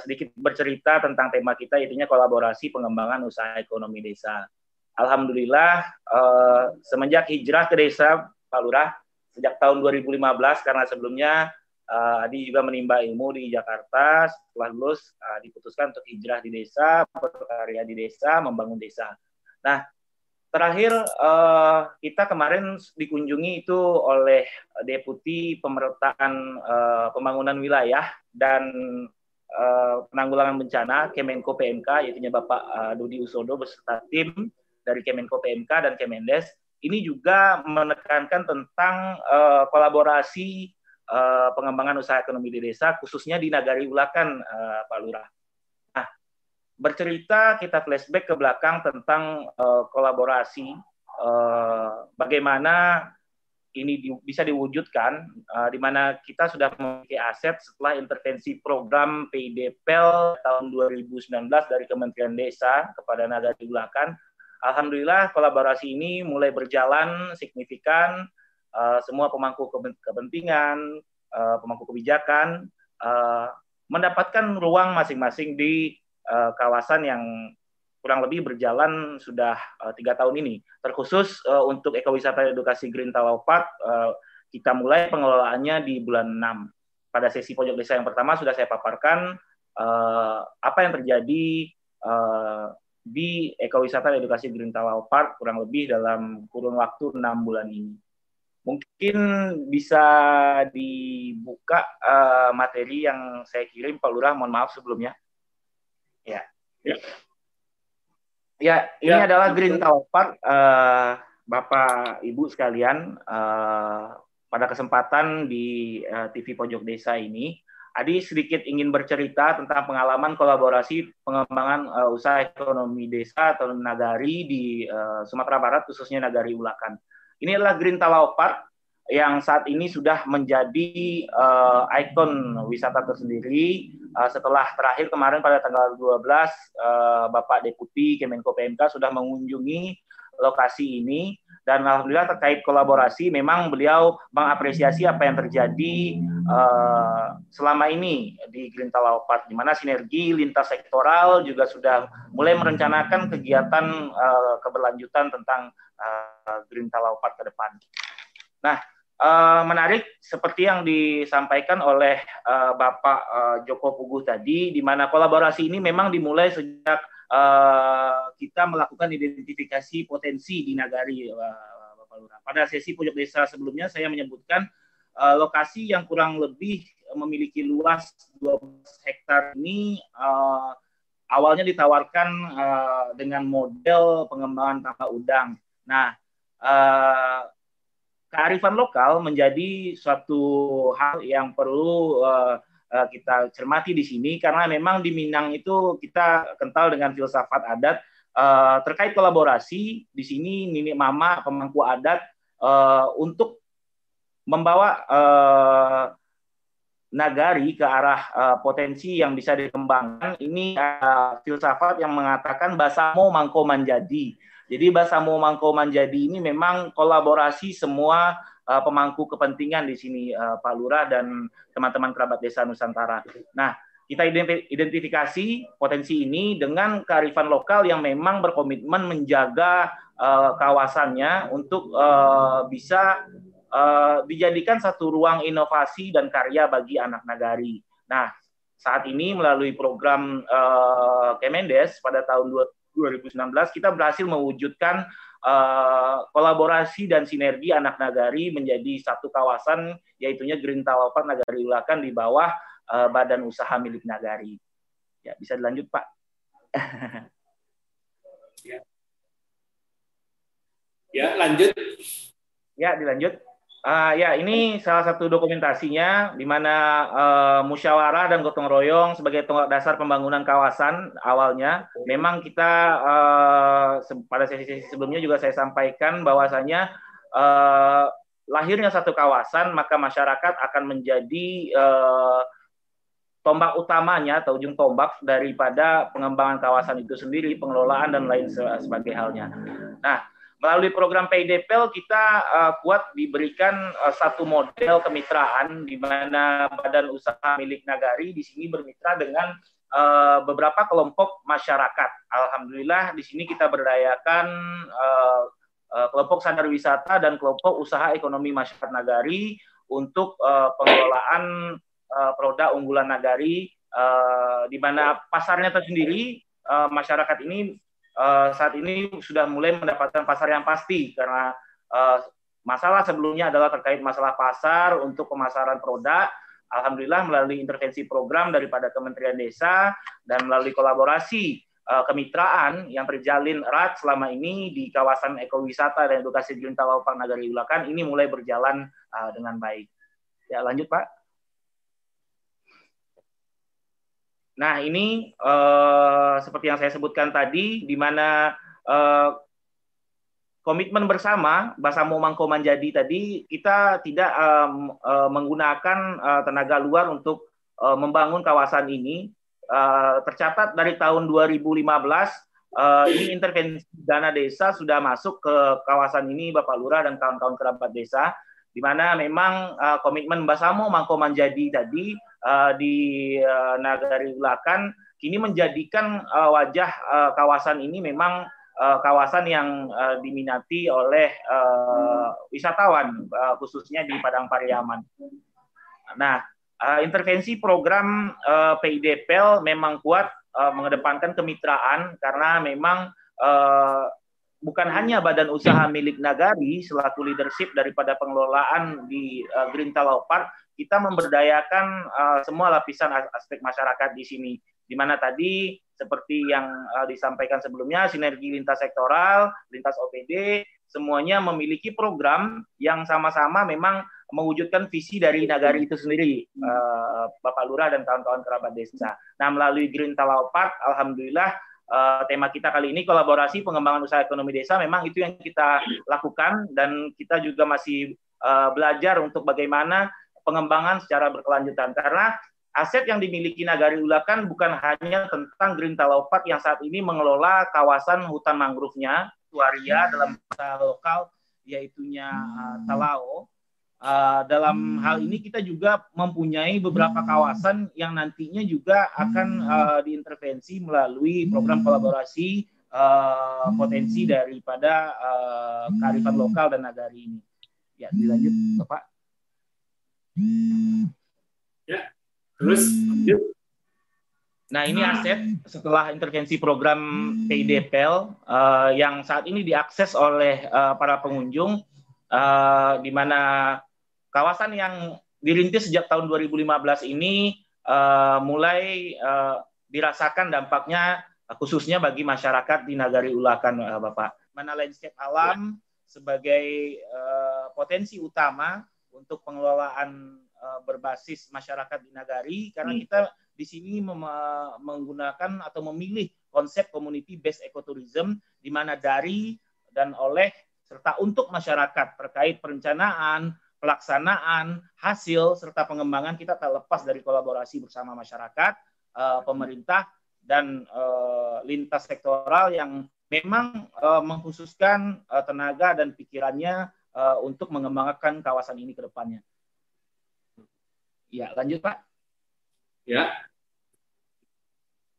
sedikit bercerita tentang tema kita, yaitu kolaborasi pengembangan usaha ekonomi desa. Alhamdulillah, semenjak hijrah ke desa, Pak Lurah, sejak tahun 2015, karena sebelumnya uh, Adi juga menimba ilmu di Jakarta, setelah lulus uh, diputuskan untuk hijrah di desa, berkarya di desa, membangun desa. Nah, terakhir uh, kita kemarin dikunjungi itu oleh Deputi Pemerintahan uh, Pembangunan Wilayah dan Eh, penanggulangan bencana Kemenko PMK yaitu Bapak uh, Dudi Usodo beserta tim dari Kemenko PMK dan Kemendes ini juga menekankan tentang uh, kolaborasi uh, pengembangan usaha ekonomi di desa khususnya di Nagari Ulakan uh, Pak Lurah. Nah, bercerita kita flashback ke belakang tentang uh, kolaborasi uh, bagaimana ini di, bisa diwujudkan uh, di mana kita sudah memiliki aset setelah intervensi program PIDPEL tahun 2019 dari Kementerian Desa kepada Nagari Ulakan. Alhamdulillah kolaborasi ini mulai berjalan signifikan. Uh, semua pemangku kepentingan, uh, pemangku kebijakan uh, mendapatkan ruang masing-masing di uh, kawasan yang kurang lebih berjalan sudah tiga tahun ini. Terkhusus uh, untuk ekowisata edukasi Green Talau Park, uh, kita mulai pengelolaannya di bulan 6. Pada sesi pojok desa yang pertama sudah saya paparkan uh, apa yang terjadi uh, di ekowisata edukasi Green Talau Park kurang lebih dalam kurun waktu enam bulan ini. Mungkin bisa dibuka uh, materi yang saya kirim Pak Lurah, mohon maaf sebelumnya. Ya. ya. Ya, ini ya, adalah Green Tower Park, uh, Bapak Ibu sekalian. Uh, pada kesempatan di uh, TV Pojok Desa ini, Adi sedikit ingin bercerita tentang pengalaman kolaborasi pengembangan uh, usaha ekonomi desa atau nagari di uh, Sumatera Barat, khususnya nagari Ulakan. Ini adalah Green Talau Park yang saat ini sudah menjadi uh, ikon wisata tersendiri uh, setelah terakhir kemarin pada tanggal 12 uh, eh, Bapak Deputi Kemenko PMK sudah mengunjungi lokasi ini dan alhamdulillah terkait kolaborasi memang beliau mengapresiasi apa yang terjadi uh, selama ini di Green Talawa Park, di mana sinergi lintas sektoral juga sudah mulai merencanakan kegiatan uh, keberlanjutan tentang uh, Green Talawa Park ke depan. Nah, uh, menarik seperti yang disampaikan oleh uh, Bapak uh, Joko Puguh tadi, di mana kolaborasi ini memang dimulai sejak uh, kita melakukan identifikasi potensi di Nagari, uh, Bapak Lurah. Pada sesi pojok desa sebelumnya saya menyebutkan uh, lokasi yang kurang lebih memiliki luas 12 hektar ini uh, awalnya ditawarkan uh, dengan model pengembangan tambak udang. Nah, uh, kearifan lokal menjadi suatu hal yang perlu uh, kita cermati di sini karena memang di Minang itu kita kental dengan filsafat adat uh, terkait kolaborasi di sini Nini Mama pemangku adat uh, untuk membawa uh, nagari ke arah uh, potensi yang bisa dikembangkan. Ini uh, filsafat yang mengatakan basamo mangko manjadi. Jadi basamo mangko manjadi ini memang kolaborasi semua uh, pemangku kepentingan di sini uh, Pak Lurah dan teman-teman kerabat desa Nusantara. Nah, kita identifikasi potensi ini dengan kearifan lokal yang memang berkomitmen menjaga uh, kawasannya untuk uh, bisa uh, dijadikan satu ruang inovasi dan karya bagi anak nagari. Nah, saat ini melalui program uh, Kemendes pada tahun 2019 kita berhasil mewujudkan uh, kolaborasi dan sinergi anak nagari menjadi satu kawasan yaitunya Green Talapan Nagari Ulakan di bawah uh, badan usaha milik nagari. Ya, bisa dilanjut, Pak. ya. ya, lanjut. Ya, dilanjut. Uh, ya, ini salah satu dokumentasinya di mana uh, musyawarah dan gotong royong sebagai tonggak dasar pembangunan kawasan awalnya. Memang kita uh, pada sesi-sesi sebelumnya juga saya sampaikan bahwasanya uh, lahirnya satu kawasan maka masyarakat akan menjadi uh, tombak utamanya atau ujung tombak daripada pengembangan kawasan itu sendiri, pengelolaan dan lain sebagai halnya. Nah, Melalui program PIDPL kita uh, kuat diberikan uh, satu model kemitraan di mana badan usaha milik nagari di sini bermitra dengan uh, beberapa kelompok masyarakat. Alhamdulillah di sini kita berdayakan uh, uh, kelompok sadar wisata dan kelompok usaha ekonomi masyarakat nagari untuk uh, pengelolaan uh, produk unggulan nagari uh, di mana pasarnya tersendiri uh, masyarakat ini uh, saat ini sudah mulai mendapatkan pasar yang pasti karena uh, masalah sebelumnya adalah terkait masalah pasar untuk pemasaran produk. Alhamdulillah melalui intervensi program daripada Kementerian Desa dan melalui kolaborasi uh, kemitraan yang terjalin erat selama ini di kawasan ekowisata dan edukasi di Lintawapang Nagari Ulakan ini mulai berjalan uh, dengan baik. Ya lanjut Pak. Nah, ini uh, seperti yang saya sebutkan tadi, di mana uh, komitmen bersama Basamo Mangko Manjadi tadi, kita tidak uh, menggunakan uh, tenaga luar untuk uh, membangun kawasan ini. Uh, tercatat dari tahun 2015, uh, ini intervensi dana desa sudah masuk ke kawasan ini, Bapak Lurah dan kawan-kawan kerabat desa, di mana memang uh, komitmen Basamo Mangko Manjadi tadi uh, di uh, Nagari Ulakan kini menjadikan uh, wajah uh, kawasan ini memang uh, kawasan yang uh, diminati oleh uh, wisatawan uh, khususnya di Padang Pariaman. Nah, uh, intervensi program uh, PIDPL memang kuat uh, mengedepankan kemitraan karena memang uh, bukan hanya badan usaha milik nagari selaku leadership daripada pengelolaan di uh, Green Talau Park kita memberdayakan uh, semua lapisan aspek masyarakat di sini. Di mana tadi seperti yang uh, disampaikan sebelumnya sinergi lintas sektoral, lintas OPD, semuanya memiliki program yang sama-sama memang mewujudkan visi dari nagari itu sendiri, uh, Bapak Lurah dan kawan-kawan kerabat desa. Nah, melalui Green Talau Park, alhamdulillah uh, tema kita kali ini kolaborasi pengembangan usaha ekonomi desa memang itu yang kita lakukan dan kita juga masih uh, belajar untuk bagaimana pengembangan secara berkelanjutan. Karena aset yang dimiliki Nagari Ulakan bukan hanya tentang Green Park yang saat ini mengelola kawasan hutan mangrove-nya, Tuaria dalam bahasa lokal yaitunya uh, Talao. Uh, dalam hal ini kita juga mempunyai beberapa kawasan yang nantinya juga akan uh, diintervensi melalui program kolaborasi uh, potensi daripada uh, kearifan lokal dan nagari ini. Ya, dilanjut Bapak. Ya, terus lanjut. Nah, ini aset setelah intervensi program PIDPL uh, yang saat ini diakses oleh uh, para pengunjung, uh, di mana kawasan yang dirintis sejak tahun 2015 ini uh, mulai uh, dirasakan dampaknya khususnya bagi masyarakat di Nagari Ulakan, Bapak. Mana landscape alam sebagai uh, potensi utama untuk pengelolaan uh, berbasis masyarakat di Nagari, karena hmm. kita di sini menggunakan atau memilih konsep community based ecotourism di mana dari dan oleh serta untuk masyarakat terkait perencanaan, pelaksanaan, hasil serta pengembangan kita tak lepas dari kolaborasi bersama masyarakat, uh, pemerintah dan uh, lintas sektoral yang memang uh, mengkhususkan uh, tenaga dan pikirannya uh, untuk mengembangkan kawasan ini ke depannya. Ya, lanjut Pak. Ya,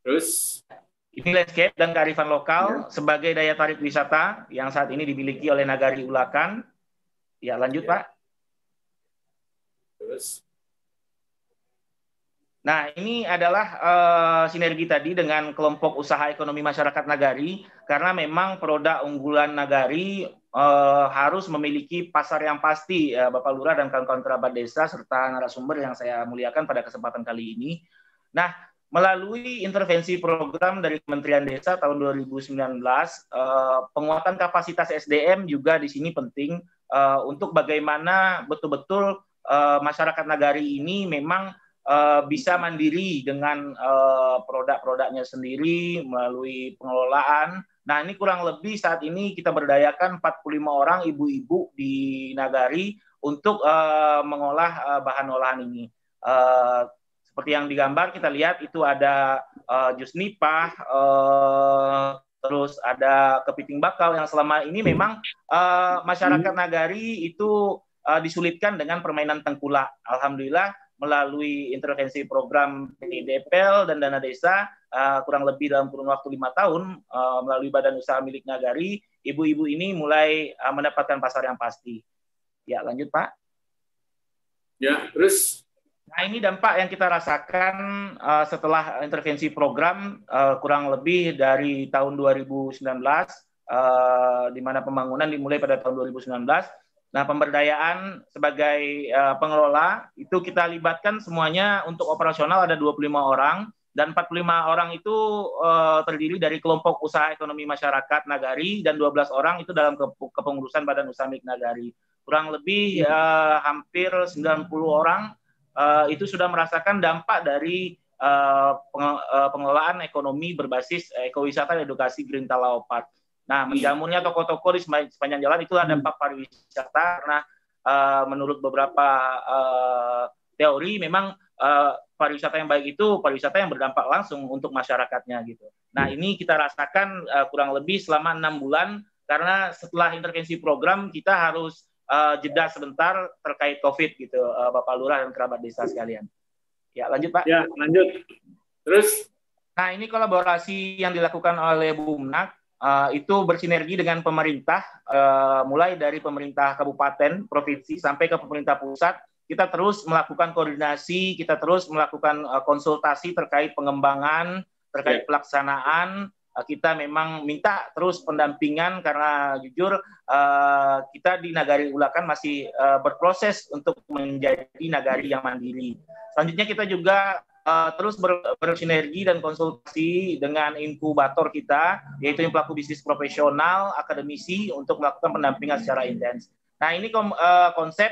Terus ini landscape dan kearifan lokal ya. sebagai daya tarik wisata yang saat ini dimiliki oleh Nagari Ulakan. Ya, lanjut ya. Pak. Terus Nah, ini adalah uh, sinergi tadi dengan kelompok usaha ekonomi masyarakat Nagari karena memang produk unggulan Nagari uh, harus memiliki pasar yang pasti uh, Bapak Lurah dan kawan-kawan kerabat desa serta narasumber yang saya muliakan pada kesempatan kali ini. Nah, melalui intervensi program dari Kementerian Desa tahun 2019, eh, penguatan kapasitas SDM juga di sini penting eh, untuk bagaimana betul-betul eh, masyarakat nagari ini memang bisa mandiri dengan produk-produknya sendiri melalui pengelolaan. Nah, ini kurang lebih saat ini kita berdayakan 45 orang ibu-ibu di nagari untuk mengolah bahan olahan ini seperti yang digambar kita lihat itu ada uh, jus nipah, uh, terus ada kepiting bakal yang selama ini memang uh, masyarakat nagari itu uh, disulitkan dengan permainan tengkulak. Alhamdulillah melalui intervensi program PDPL dan dana desa uh, kurang lebih dalam kurun waktu lima tahun uh, melalui badan usaha milik nagari, ibu-ibu ini mulai uh, mendapatkan pasar yang pasti. Ya lanjut Pak. Ya terus Nah, ini dampak yang kita rasakan uh, setelah intervensi program uh, kurang lebih dari tahun 2019, uh, di mana pembangunan dimulai pada tahun 2019. Nah, pemberdayaan sebagai uh, pengelola itu kita libatkan semuanya untuk operasional ada 25 orang dan 45 orang itu uh, terdiri dari kelompok usaha ekonomi masyarakat Nagari dan 12 orang itu dalam kepengurusan Badan Usaha Milik Nagari. Kurang lebih uh, hampir 90 orang uh, itu sudah merasakan dampak dari uh, pengelolaan ekonomi berbasis ekowisata dan edukasi Green Talaopat. Nah, menjamurnya toko-toko di sepanjang jalan itu ada dampak pariwisata karena uh, menurut beberapa uh, teori memang uh, pariwisata yang baik itu pariwisata yang berdampak langsung untuk masyarakatnya gitu. Nah, ini kita rasakan uh, kurang lebih selama enam bulan karena setelah intervensi program kita harus uh, jeda sebentar terkait COVID gitu, uh, Bapak Lurah dan kerabat desa sekalian. Ya, lanjut Pak. Ya, lanjut. Terus? Nah, ini kolaborasi yang dilakukan oleh Bumnak uh, itu bersinergi dengan pemerintah, uh, mulai dari pemerintah kabupaten, provinsi, sampai ke pemerintah pusat. Kita terus melakukan koordinasi, kita terus melakukan uh, konsultasi terkait pengembangan, terkait ya. pelaksanaan, Eh, kita memang minta terus pendampingan karena jujur uh, kita di Nagari Ulakan masih uh, berproses untuk menjadi nagari yang mandiri. Selanjutnya kita juga uh, terus ber, bersinergi dan konsultasi dengan inkubator kita, yaitu yang pelaku bisnis profesional, akademisi untuk melakukan pendampingan secara intens. Nah ini kom, uh, konsep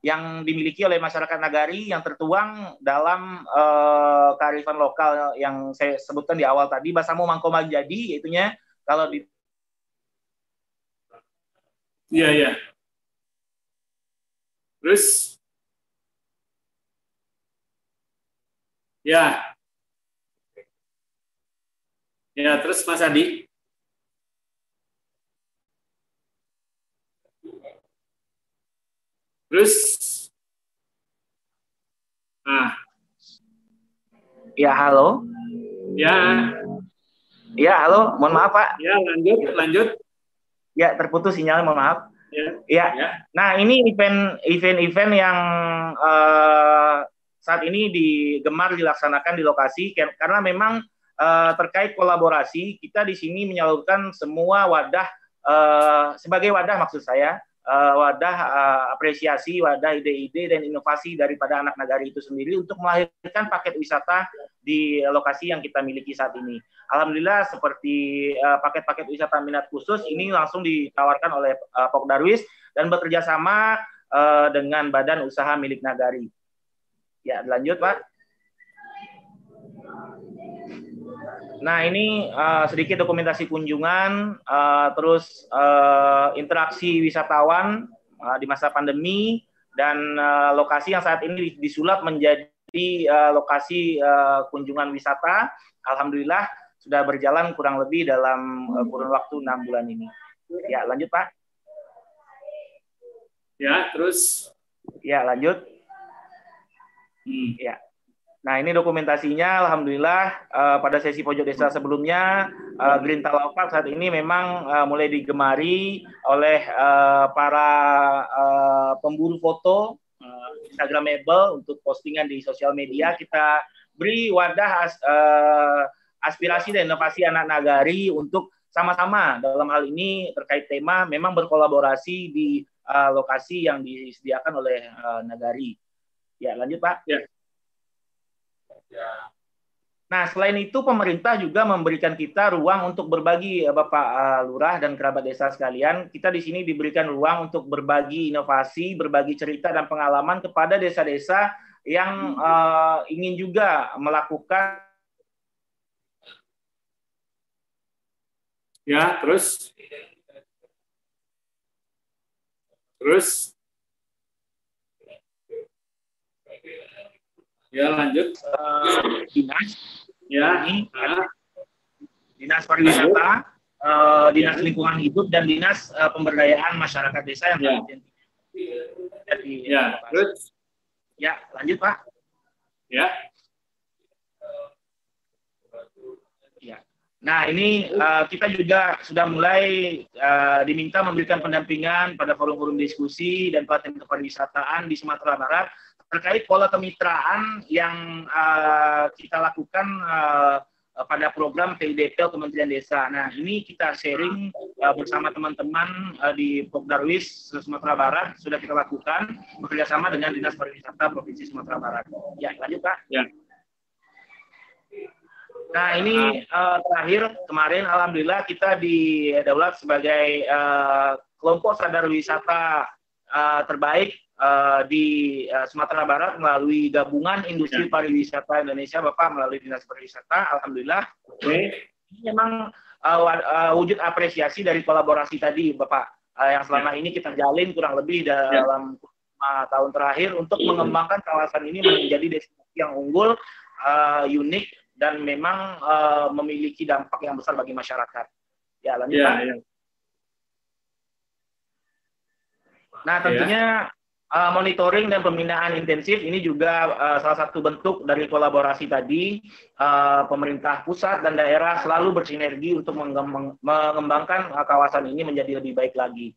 yang dimiliki oleh masyarakat nagari yang tertuang dalam uh, kearifan lokal yang saya sebutkan di awal tadi Basamu Mangkoma jadi itunya kalau di Iya, iya. Terus Ya. Ya, terus Mas Adi. Terus, nah, Ya, halo. ya, Ya, halo. Mohon maaf, Pak. ya lanjut, lanjut. Ya, terputus sinyal, mohon maaf. Ya, Ya. ya, Nah, ini event event-event yang eh, saat ini digemar dilaksanakan di lokasi karena memang eh, terkait kolaborasi kita di sini menyalurkan semua wadah eh, sebagai wadah maksud saya eh, wadah eh, apresiasi, wadah ide-ide dan inovasi daripada anak nagari itu sendiri untuk melahirkan paket wisata di lokasi yang kita miliki saat ini. Alhamdulillah seperti paket-paket wisata minat khusus ini langsung ditawarkan oleh eh, Pok Darwis dan bekerja sama eh, dengan badan usaha milik Nagari. Ya, lanjut Pak. Nah, ini eh, sedikit dokumentasi kunjungan, eh, terus eh, interaksi wisatawan eh, di masa pandemi, dan eh, lokasi yang saat ini disulap menjadi eh, lokasi eh, kunjungan wisata. Alhamdulillah sudah berjalan kurang lebih dalam eh, kurun waktu enam bulan ini. Ya, lanjut Pak. ya, terus, Ya, lanjut. Hmm, Nah, ini dokumentasinya alhamdulillah eh, pada sesi pojok desa sebelumnya eh, Green Talk Park saat ini memang eh, mulai digemari oleh eh, para eh, pemburu foto eh, Instagramable untuk postingan di sosial media. Kita beri wadah as- eh, aspirasi dan inovasi anak nagari untuk sama-sama dalam hal ini terkait tema memang berkolaborasi di eh, lokasi yang disediakan oleh eh, nagari. Ya, lanjut Pak. Nah, selain itu pemerintah juga memberikan kita ruang untuk berbagi eh, Bapak eh, Lurah dan kerabat desa sekalian. Kita di sini diberikan ruang untuk berbagi inovasi, berbagi cerita dan pengalaman kepada desa-desa yang eh, ingin juga melakukan ya, terus, terus, ya, lanjut, eh, dinas, ya, ini nah, dinas pariwisata, eh, dinas lingkungan hidup dan dinas eh, pemberdayaan masyarakat desa yang Ya. jadi ya, terus, ya lanjut Pak. ya, Nah, ini uh, kita juga sudah mulai uh, diminta memberikan pendampingan pada forum-forum diskusi dan pelatihan kepariwisataan di Sumatera Barat terkait pola kemitraan yang uh, kita lakukan uh, pada program PIDP Kementerian Desa. Nah, ini kita sharing uh, bersama teman-teman uh, di Pokdarwis Sumatera Barat sudah kita lakukan bekerjasama dengan Dinas Pariwisata Provinsi Sumatera Barat. Ya, lanjut Pak. Ya. Nah ini eh, terakhir kemarin alhamdulillah kita didaulat sebagai eh, kelompok sadar wisata eh, terbaik eh, di eh, Sumatera Barat melalui gabungan industri Ya. pariwisata Indonesia Bapak melalui Dinas Pariwisata. Alhamdulillah. Oke, ini memang wa- eh, wujud apresiasi dari kolaborasi tadi Bapak eh, yang selama ini kita jalin kurang lebih dalam lima tahun terakhir untuk mengembangkan kawasan ini menjadi destinasi yang unggul, eh, unik dan memang eh, memiliki dampak yang besar bagi masyarakat. Ya, lanjut ya, Pak. ya, Nah, tentunya uh, monitoring dan pembinaan intensif ini juga uh, salah satu bentuk dari kolaborasi tadi. Uh, pemerintah pusat dan daerah selalu bersinergi untuk mengembang- mengembangkan uh, kawasan ini menjadi lebih baik lagi.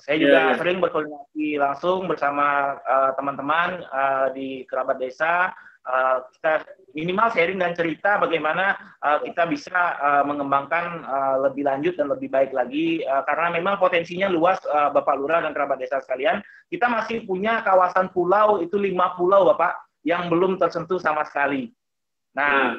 Saya Iya, juga iya. sering berkoordinasi langsung bersama uh, teman-teman uh, di kerabat desa. Uh, kita minimal sharing dan cerita bagaimana uh, kita bisa uh, mengembangkan uh, lebih lanjut dan lebih baik lagi uh, karena memang potensinya luas uh, Bapak Lurah dan kerabat desa sekalian. Kita masih punya kawasan pulau itu lima pulau Bapak yang belum tersentuh sama sekali. Nah,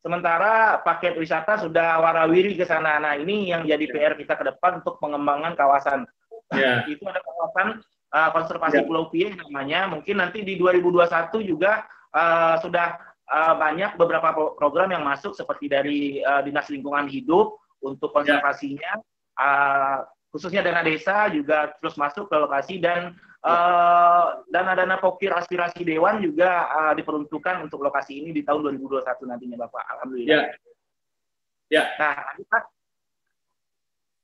sementara paket wisata sudah warawiri ke sana. Nah, ini yang jadi PR kita ke depan untuk pengembangan kawasan. ya, Itu ada kawasan uh, konservasi Ya. Pulau Pie namanya. Mungkin nanti di 2021 juga uh, sudah uh, banyak beberapa pro- program yang masuk seperti dari uh, Dinas Lingkungan Hidup untuk konservasinya. Uh, khususnya dana desa juga terus masuk ke lokasi dan uh, dana-dana pokir aspirasi dewan juga uh, diperuntukkan untuk lokasi ini di tahun 2021 nantinya Bapak. Alhamdulillah. Ya. Ya. Nah.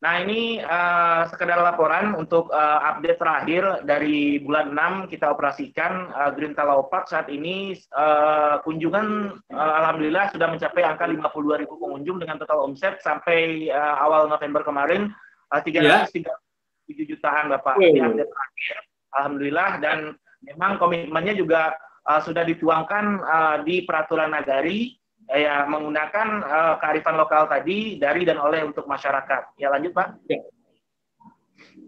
Nah ini uh, sekedar laporan untuk uh, update terakhir dari bulan 6 kita operasikan uh, Green Talau Park saat ini uh, kunjungan uh, alhamdulillah sudah mencapai angka 52 ribu pengunjung dengan total omset sampai uh, awal November kemarin uh, 337 yeah. jutaan Bapak. Ini update terakhir. Alhamdulillah dan memang komitmennya juga uh, sudah dituangkan uh, di peraturan nagari ya menggunakan uh, kearifan lokal tadi dari dan oleh untuk masyarakat. Ya lanjut Pak. Ya.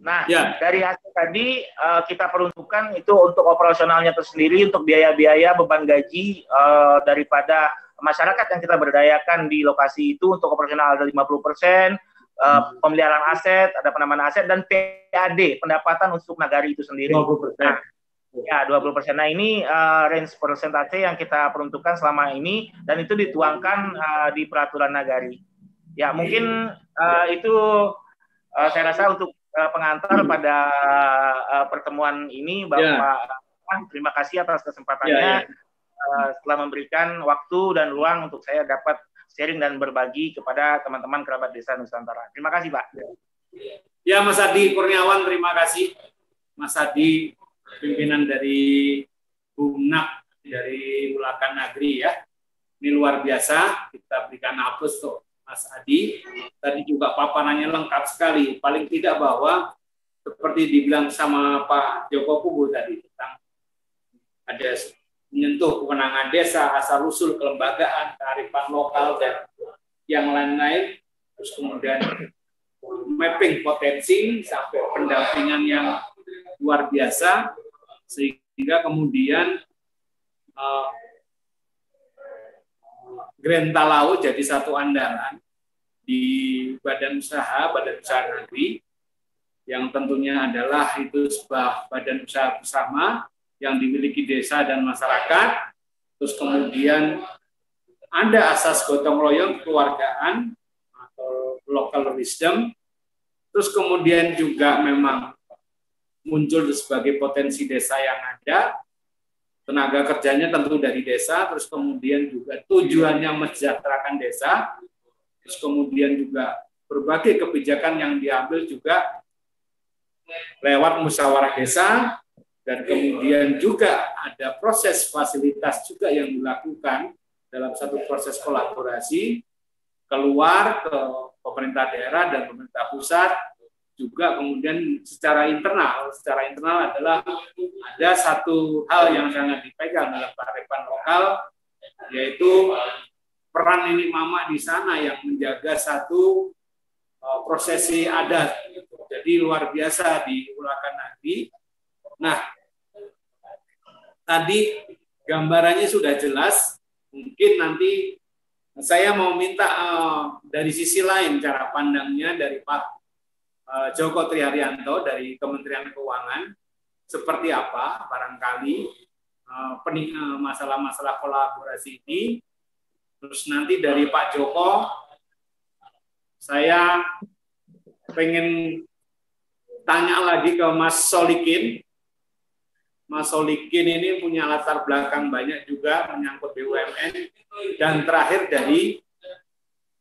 Nah ya. dari hasil tadi uh, kita peruntukkan itu untuk operasionalnya tersendiri untuk biaya-biaya beban gaji uh, daripada masyarakat yang kita berdayakan di lokasi itu untuk operasional ada 50 persen, uh, pemeliharaan aset, ada penambahan aset dan PAD pendapatan untuk nagari itu sendiri. 20%. Nah, Ya, 20 persen. Nah, ini uh, range persentase yang kita peruntukkan selama ini dan itu dituangkan uh, di peraturan nagari. Ya, mungkin uh, itu uh, saya rasa untuk uh, pengantar pada uh, pertemuan ini, Bapak. Yeah. Terima kasih atas kesempatannya yeah, yeah. Uh, setelah memberikan waktu dan ruang untuk saya dapat sharing dan berbagi kepada teman-teman kerabat desa Nusantara. Terima kasih, Pak. Ya, Mas Adi Kurniawan, terima kasih. Mas Adi pimpinan dari Bumnak dari Ulakan Nagri ya. Ini luar biasa, kita berikan hapus tuh Mas Adi. Tadi juga paparannya lengkap sekali. Paling tidak bahwa seperti dibilang sama Pak Joko Kubu tadi tentang ada menyentuh kewenangan desa, asal usul kelembagaan, kearifan lokal dan yang lain-lain. Terus kemudian mapping potensi sampai pendampingan yang luar biasa sehingga kemudian uh, Grand Talau jadi satu andalan di badan usaha, badan usaha negeri yang tentunya adalah itu sebuah badan usaha bersama yang dimiliki desa dan masyarakat. Terus kemudian ada asas gotong royong kekeluargaan atau local wisdom. Terus kemudian juga memang muncul sebagai potensi desa yang ada, tenaga kerjanya tentu dari desa, terus kemudian juga tujuannya mensejahterakan desa, terus kemudian juga berbagai kebijakan yang diambil juga lewat musyawarah desa, dan kemudian juga ada proses fasilitas juga yang dilakukan dalam satu proses kolaborasi keluar ke pemerintah daerah dan pemerintah pusat juga kemudian secara internal, secara internal adalah ada satu hal yang sangat dipegang dalam kearifan lokal, yaitu peran ini mama di sana yang menjaga satu uh, prosesi adat. Jadi luar biasa di Ulakan. Nah, tadi gambarannya sudah jelas. Mungkin nanti saya mau minta uh, dari sisi lain cara pandangnya dari Pak Joko Triharyanto dari Kementerian Keuangan seperti apa barangkali eh, eh, masalah-masalah kolaborasi ini. Terus nanti dari Pak Joko, saya pengen tanya lagi ke Mas Solikin. Mas Solikin ini punya latar belakang banyak juga menyangkut BUMN. Dan terakhir dari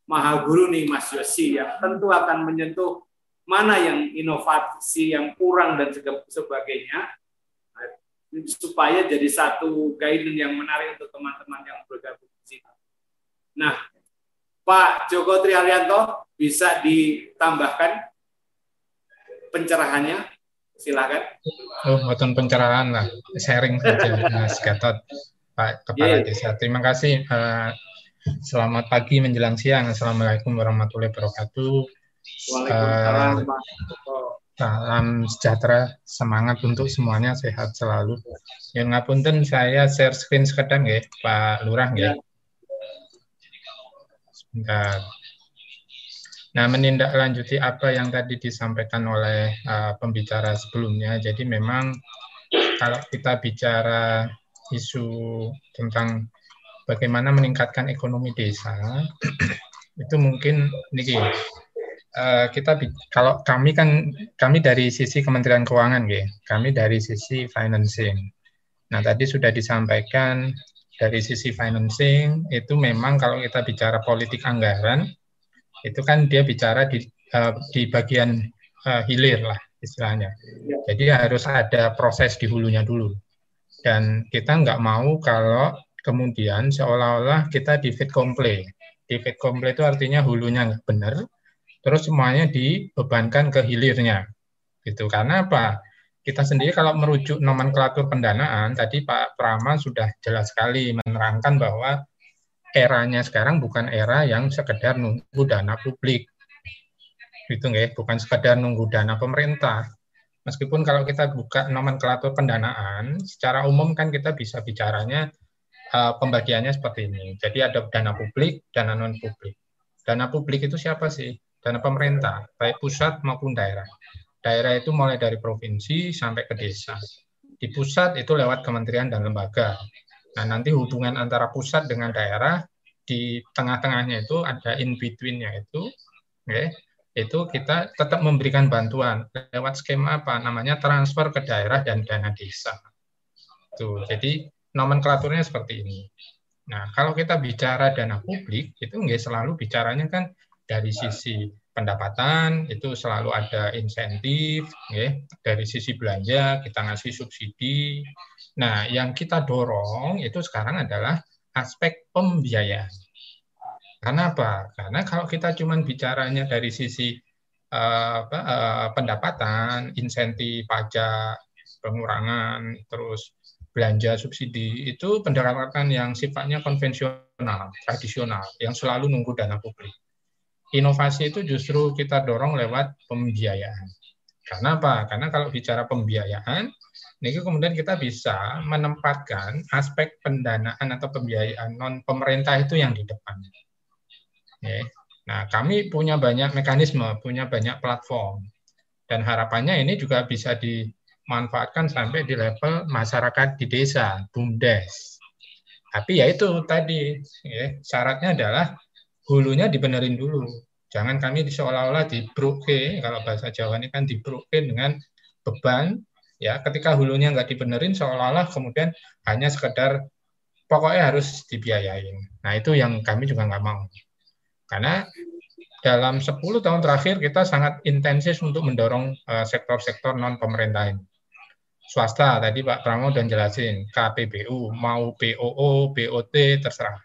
Mahaguru nih Mas Yosi yang tentu akan menyentuh mana yang inovasi yang kurang dan sebagainya supaya jadi satu guidance yang menarik untuk teman-teman yang bergabung di sini. Nah, Pak Joko Triharyanto bisa ditambahkan pencerahannya? Silakan. Oh, bukan pencerahan lah, sharing saja Mas Gatot, Pak Kepala yeah. Desa. Terima kasih. Uh, selamat pagi menjelang siang. Assalamualaikum warahmatullahi wabarakatuh. Uh, salam sejahtera, semangat untuk semuanya sehat selalu. Yang ngapunten saya share screen sekedar ya, Pak Lurah ya. Sebentar. Nah, menindaklanjuti apa yang tadi disampaikan oleh uh, pembicara sebelumnya. Jadi memang kalau kita bicara isu tentang bagaimana meningkatkan ekonomi desa, itu mungkin niki Uh, kita kalau kami kan kami dari sisi Kementerian Keuangan ya, kami dari sisi financing. Nah, tadi sudah disampaikan dari sisi financing itu memang kalau kita bicara politik anggaran itu kan dia bicara di uh, di bagian uh, hilir lah istilahnya. Jadi harus ada proses di hulunya dulu. Dan kita nggak mau kalau kemudian seolah-olah kita di fit komple. Di fit komple itu artinya hulunya nggak benar, terus semuanya dibebankan ke hilirnya. Gitu. Karena apa? Kita sendiri kalau merujuk nomenklatur pendanaan, tadi Pak Prama sudah jelas sekali menerangkan bahwa eranya sekarang bukan era yang sekedar nunggu dana publik, gitu nggak bukan sekedar nunggu dana pemerintah. Meskipun kalau kita buka nomenklatur pendanaan, secara umum kan kita bisa bicaranya uh, pembagiannya seperti ini. Jadi ada dana publik, dana non publik. Dana publik itu siapa sih? Dana pemerintah, baik pusat maupun daerah. Daerah itu mulai dari provinsi sampai ke desa. Di pusat itu lewat kementerian dan lembaga. Nah, nanti hubungan antara pusat dengan daerah di tengah-tengahnya itu ada in between-nya itu, okay, itu kita tetap memberikan bantuan lewat skema apa namanya transfer ke daerah dan dana desa. Tuh, jadi nomenklaturnya seperti ini. Nah, kalau kita bicara dana publik itu nggak selalu bicaranya kan dari sisi pendapatan itu selalu ada insentif, ya. dari sisi belanja kita ngasih subsidi. Nah, yang kita dorong itu sekarang adalah aspek pembiayaan. Karena apa? Karena kalau kita cuma bicaranya dari sisi uh, apa, uh, pendapatan, insentif pajak, pengurangan, terus belanja subsidi, itu pendekatan yang sifatnya konvensional, tradisional, yang selalu nunggu dana publik. Inovasi itu justru kita dorong lewat pembiayaan. Karena apa? Karena kalau bicara pembiayaan, ini kemudian kita bisa menempatkan aspek pendanaan atau pembiayaan non pemerintah itu yang di depan. Nah, kami punya banyak mekanisme, punya banyak platform. Dan harapannya ini juga bisa dimanfaatkan sampai di level masyarakat di desa, BUMDes. Tapi ya itu tadi, ya, syaratnya adalah hulunya dibenerin dulu. Jangan kami seolah-olah dibroke, kalau bahasa Jawa ini kan dibroke dengan beban, ya ketika hulunya nggak dibenerin seolah-olah kemudian hanya sekedar pokoknya harus dibiayain. Nah itu yang kami juga nggak mau. Karena dalam 10 tahun terakhir kita sangat intensif untuk mendorong eh, sektor-sektor non pemerintah ini. Swasta tadi Pak Pramo dan jelasin KPBU mau POO, BOT terserah.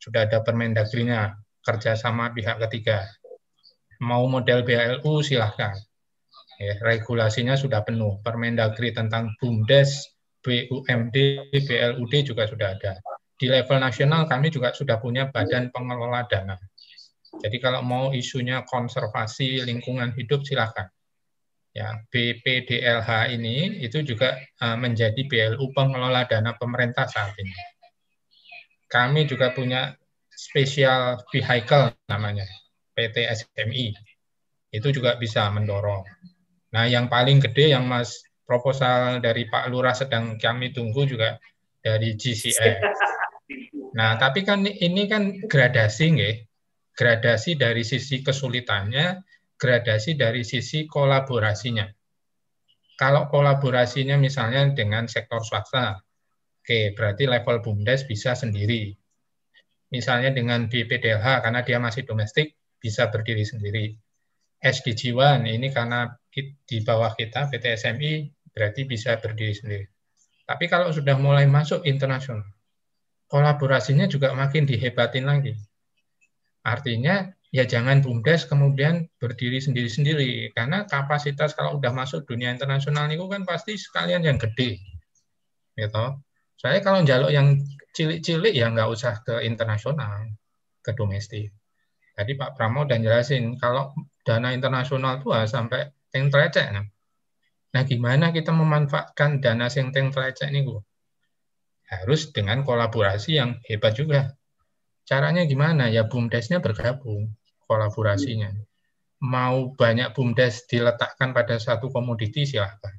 Sudah ada Permendagrinya kerjasama pihak ketiga. Mau model BLU silahkan. Ya, regulasinya sudah penuh. Permendagri tentang BUMDes, BUMD, BLUD juga sudah ada di level nasional kami juga sudah punya badan pengelola dana. Jadi kalau mau isunya konservasi lingkungan hidup silakan. Ya, BPDLH ini itu juga uh, menjadi BLU pengelola dana pemerintah saat ini. Kami juga punya special vehicle namanya, PT SMI. Itu juga bisa mendorong. Nah, yang paling gede yang Mas proposal dari Pak Lurah sedang kami tunggu juga dari GCS. Nah, tapi kan ini kan gradasi nggih. Gradasi dari sisi kesulitannya, gradasi dari sisi kolaborasinya. Kalau kolaborasinya misalnya dengan sektor swasta, oke, berarti level BUMDes bisa sendiri. Misalnya dengan BPDLH, karena dia masih domestik, bisa berdiri sendiri. SDG One, ini karena di bawah kita, PT SMI, berarti bisa berdiri sendiri. Tapi kalau sudah mulai masuk internasional, kolaborasinya juga makin dihebatin lagi. Artinya ya jangan BUMDes kemudian berdiri sendiri-sendiri karena kapasitas kalau udah masuk dunia internasional itu kan pasti sekalian yang gede. Gitu. Saya kalau jaluk yang cilik-cilik ya nggak usah ke internasional, ke domestik. Tadi Pak Pramo dan jelasin kalau dana internasional tuh sampai yang telecek. Nah, gimana kita memanfaatkan dana yang telecek ini, Bu? harus dengan kolaborasi yang hebat juga. Caranya gimana? Ya BUMDes-nya bergabung kolaborasinya. Mau banyak BUMDes diletakkan pada satu komoditi silahkan.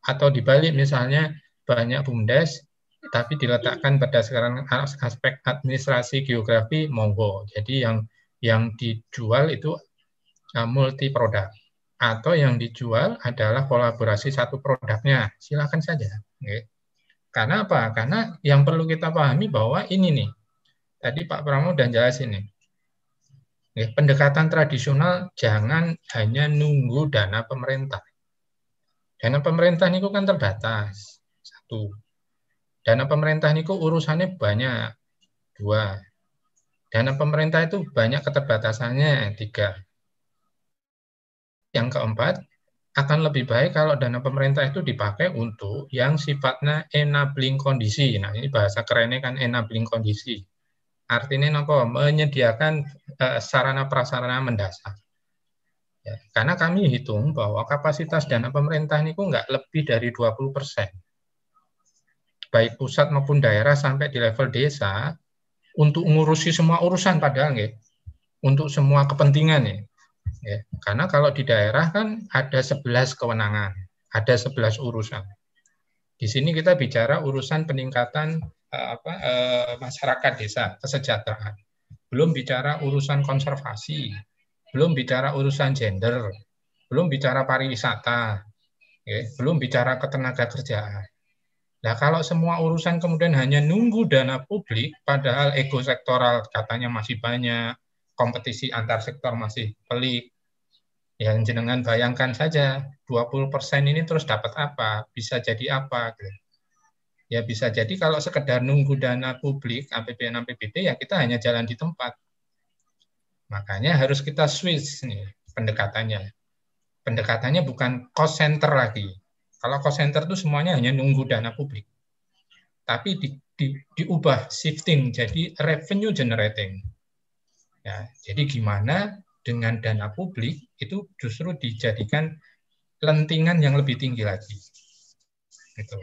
Atau dibalik misalnya banyak BUMDes tapi diletakkan sekarang aspek administrasi geografi monggo. Jadi yang yang dijual itu uh, multi produk atau yang dijual adalah kolaborasi satu produknya. Silakan saja. Karena apa? Karena yang perlu kita pahami bahwa ini nih, tadi Pak Pramo dan jelas ini. Pendekatan tradisional jangan hanya nunggu dana pemerintah. Dana pemerintah ini kan terbatas. Satu. Dana pemerintah ini urusannya banyak. Dua. Dana pemerintah itu banyak keterbatasannya. Tiga. Yang keempat, akan lebih baik kalau dana pemerintah itu dipakai untuk yang sifatnya enabling kondisi. Nah, ini bahasa kerennya kan enabling kondisi. Artinya apa? Menyediakan uh, sarana prasarana mendasar. Ya, karena kami hitung bahwa kapasitas dana pemerintah ini nggak lebih dari 20 persen. Baik pusat maupun daerah sampai di level desa, untuk mengurusi semua urusan padahal ya, untuk semua kepentingan ya. ya. Karena kalau di daerah kan ada 11 kewenangan, ada 11 urusan. Di sini kita bicara urusan peningkatan uh, apa, uh, masyarakat desa, kesejahteraan. Belum bicara urusan konservasi, belum bicara urusan gender, belum bicara pariwisata, ya, belum bicara ketenaga kerjaan. Nah, kalau semua urusan kemudian hanya nunggu dana publik, padahal ego sektoral katanya masih banyak, kompetisi antar sektor masih pelik, yang jenengan bayangkan saja 20% ini terus dapat apa, bisa jadi apa. Gitu. Ya bisa jadi kalau sekedar nunggu dana publik, APBN, APBD, ya kita hanya jalan di tempat. Makanya harus kita switch nih pendekatannya. Pendekatannya bukan cost center lagi. Kalau cost center itu semuanya hanya nunggu dana publik. Tapi di, di, diubah shifting jadi revenue generating. Ya, jadi gimana dengan dana publik itu justru dijadikan lentingan yang lebih tinggi lagi. Gitu.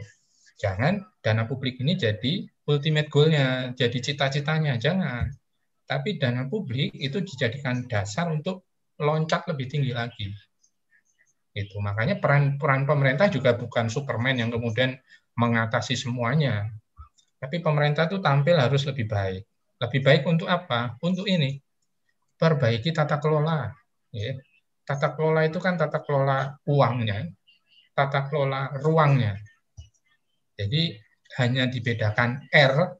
Jangan dana publik ini jadi ultimate goal-nya, jadi cita-citanya, jangan tapi dana publik itu dijadikan dasar untuk loncat lebih tinggi lagi. Itu makanya peran peran pemerintah juga bukan Superman yang kemudian mengatasi semuanya. Tapi pemerintah itu tampil harus lebih baik. Lebih baik untuk apa? Untuk ini perbaiki tata kelola. Ya. Tata kelola itu kan tata kelola uangnya, tata kelola ruangnya. Jadi hanya dibedakan R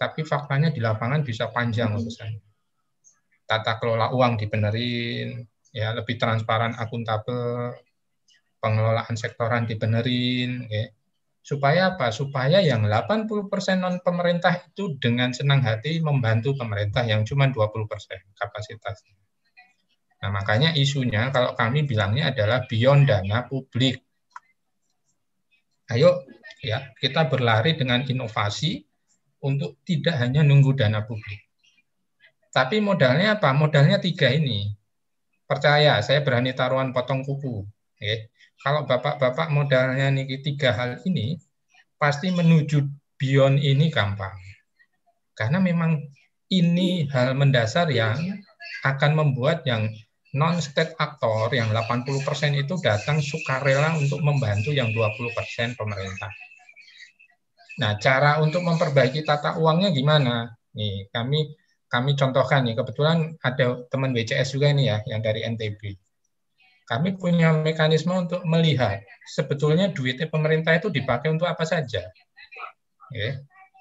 tapi faktanya di lapangan bisa panjang urusan. Tata kelola uang dibenerin, ya lebih transparan, akuntabel, pengelolaan sektoran dibenerin, ya. Supaya apa? Supaya yang 80% non pemerintah itu dengan senang hati membantu pemerintah yang cuma 20% kapasitasnya. Nah, makanya isunya kalau kami bilangnya adalah beyond dana publik. Ayo ya, kita berlari dengan inovasi untuk tidak hanya nunggu dana publik. Tapi modalnya apa? Modalnya tiga ini. Percaya, saya berani taruhan potong kuku. Ya. Kalau bapak-bapak modalnya nih tiga hal ini, pasti menuju beyond ini gampang. Karena memang ini hal mendasar yang akan membuat yang non-state aktor yang 80% itu datang sukarela untuk membantu yang 20% pemerintah. Nah, cara untuk memperbaiki tata uangnya gimana? Nih, kami kami contohkan nih, kebetulan ada teman BCS juga ini ya, yang dari NTB. Kami punya mekanisme untuk melihat sebetulnya duitnya pemerintah itu dipakai untuk apa saja. Ya.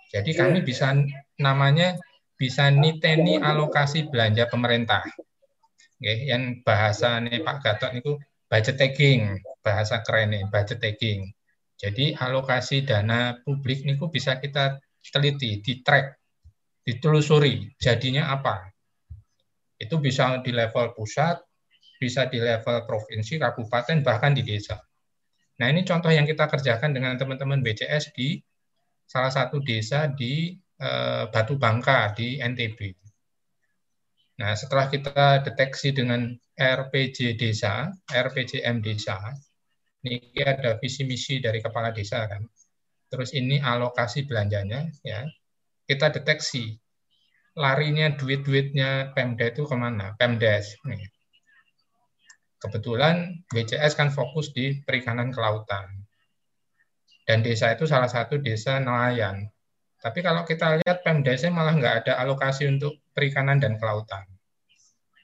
Jadi kami bisa namanya bisa niteni alokasi belanja pemerintah. Ya, yang bahasanya Pak Gatot itu budget taking, bahasa keren nih, budget taking. Jadi alokasi dana publik ini bisa kita teliti, di track, ditelusuri jadinya apa. Itu bisa di level pusat, bisa di level provinsi, kabupaten, bahkan di desa. Nah ini contoh yang kita kerjakan dengan teman-teman BCS di salah satu desa di eh, Batu Bangka di NTB. Nah setelah kita deteksi dengan RPJ desa, RPJM desa, ini ada visi misi dari kepala desa kan. Terus ini alokasi belanjanya ya. Kita deteksi larinya duit-duitnya Pemda itu ke mana? Pemdes. Nih. Kebetulan BCS kan fokus di perikanan kelautan. Dan desa itu salah satu desa nelayan. Tapi kalau kita lihat Pemdesnya malah nggak ada alokasi untuk perikanan dan kelautan.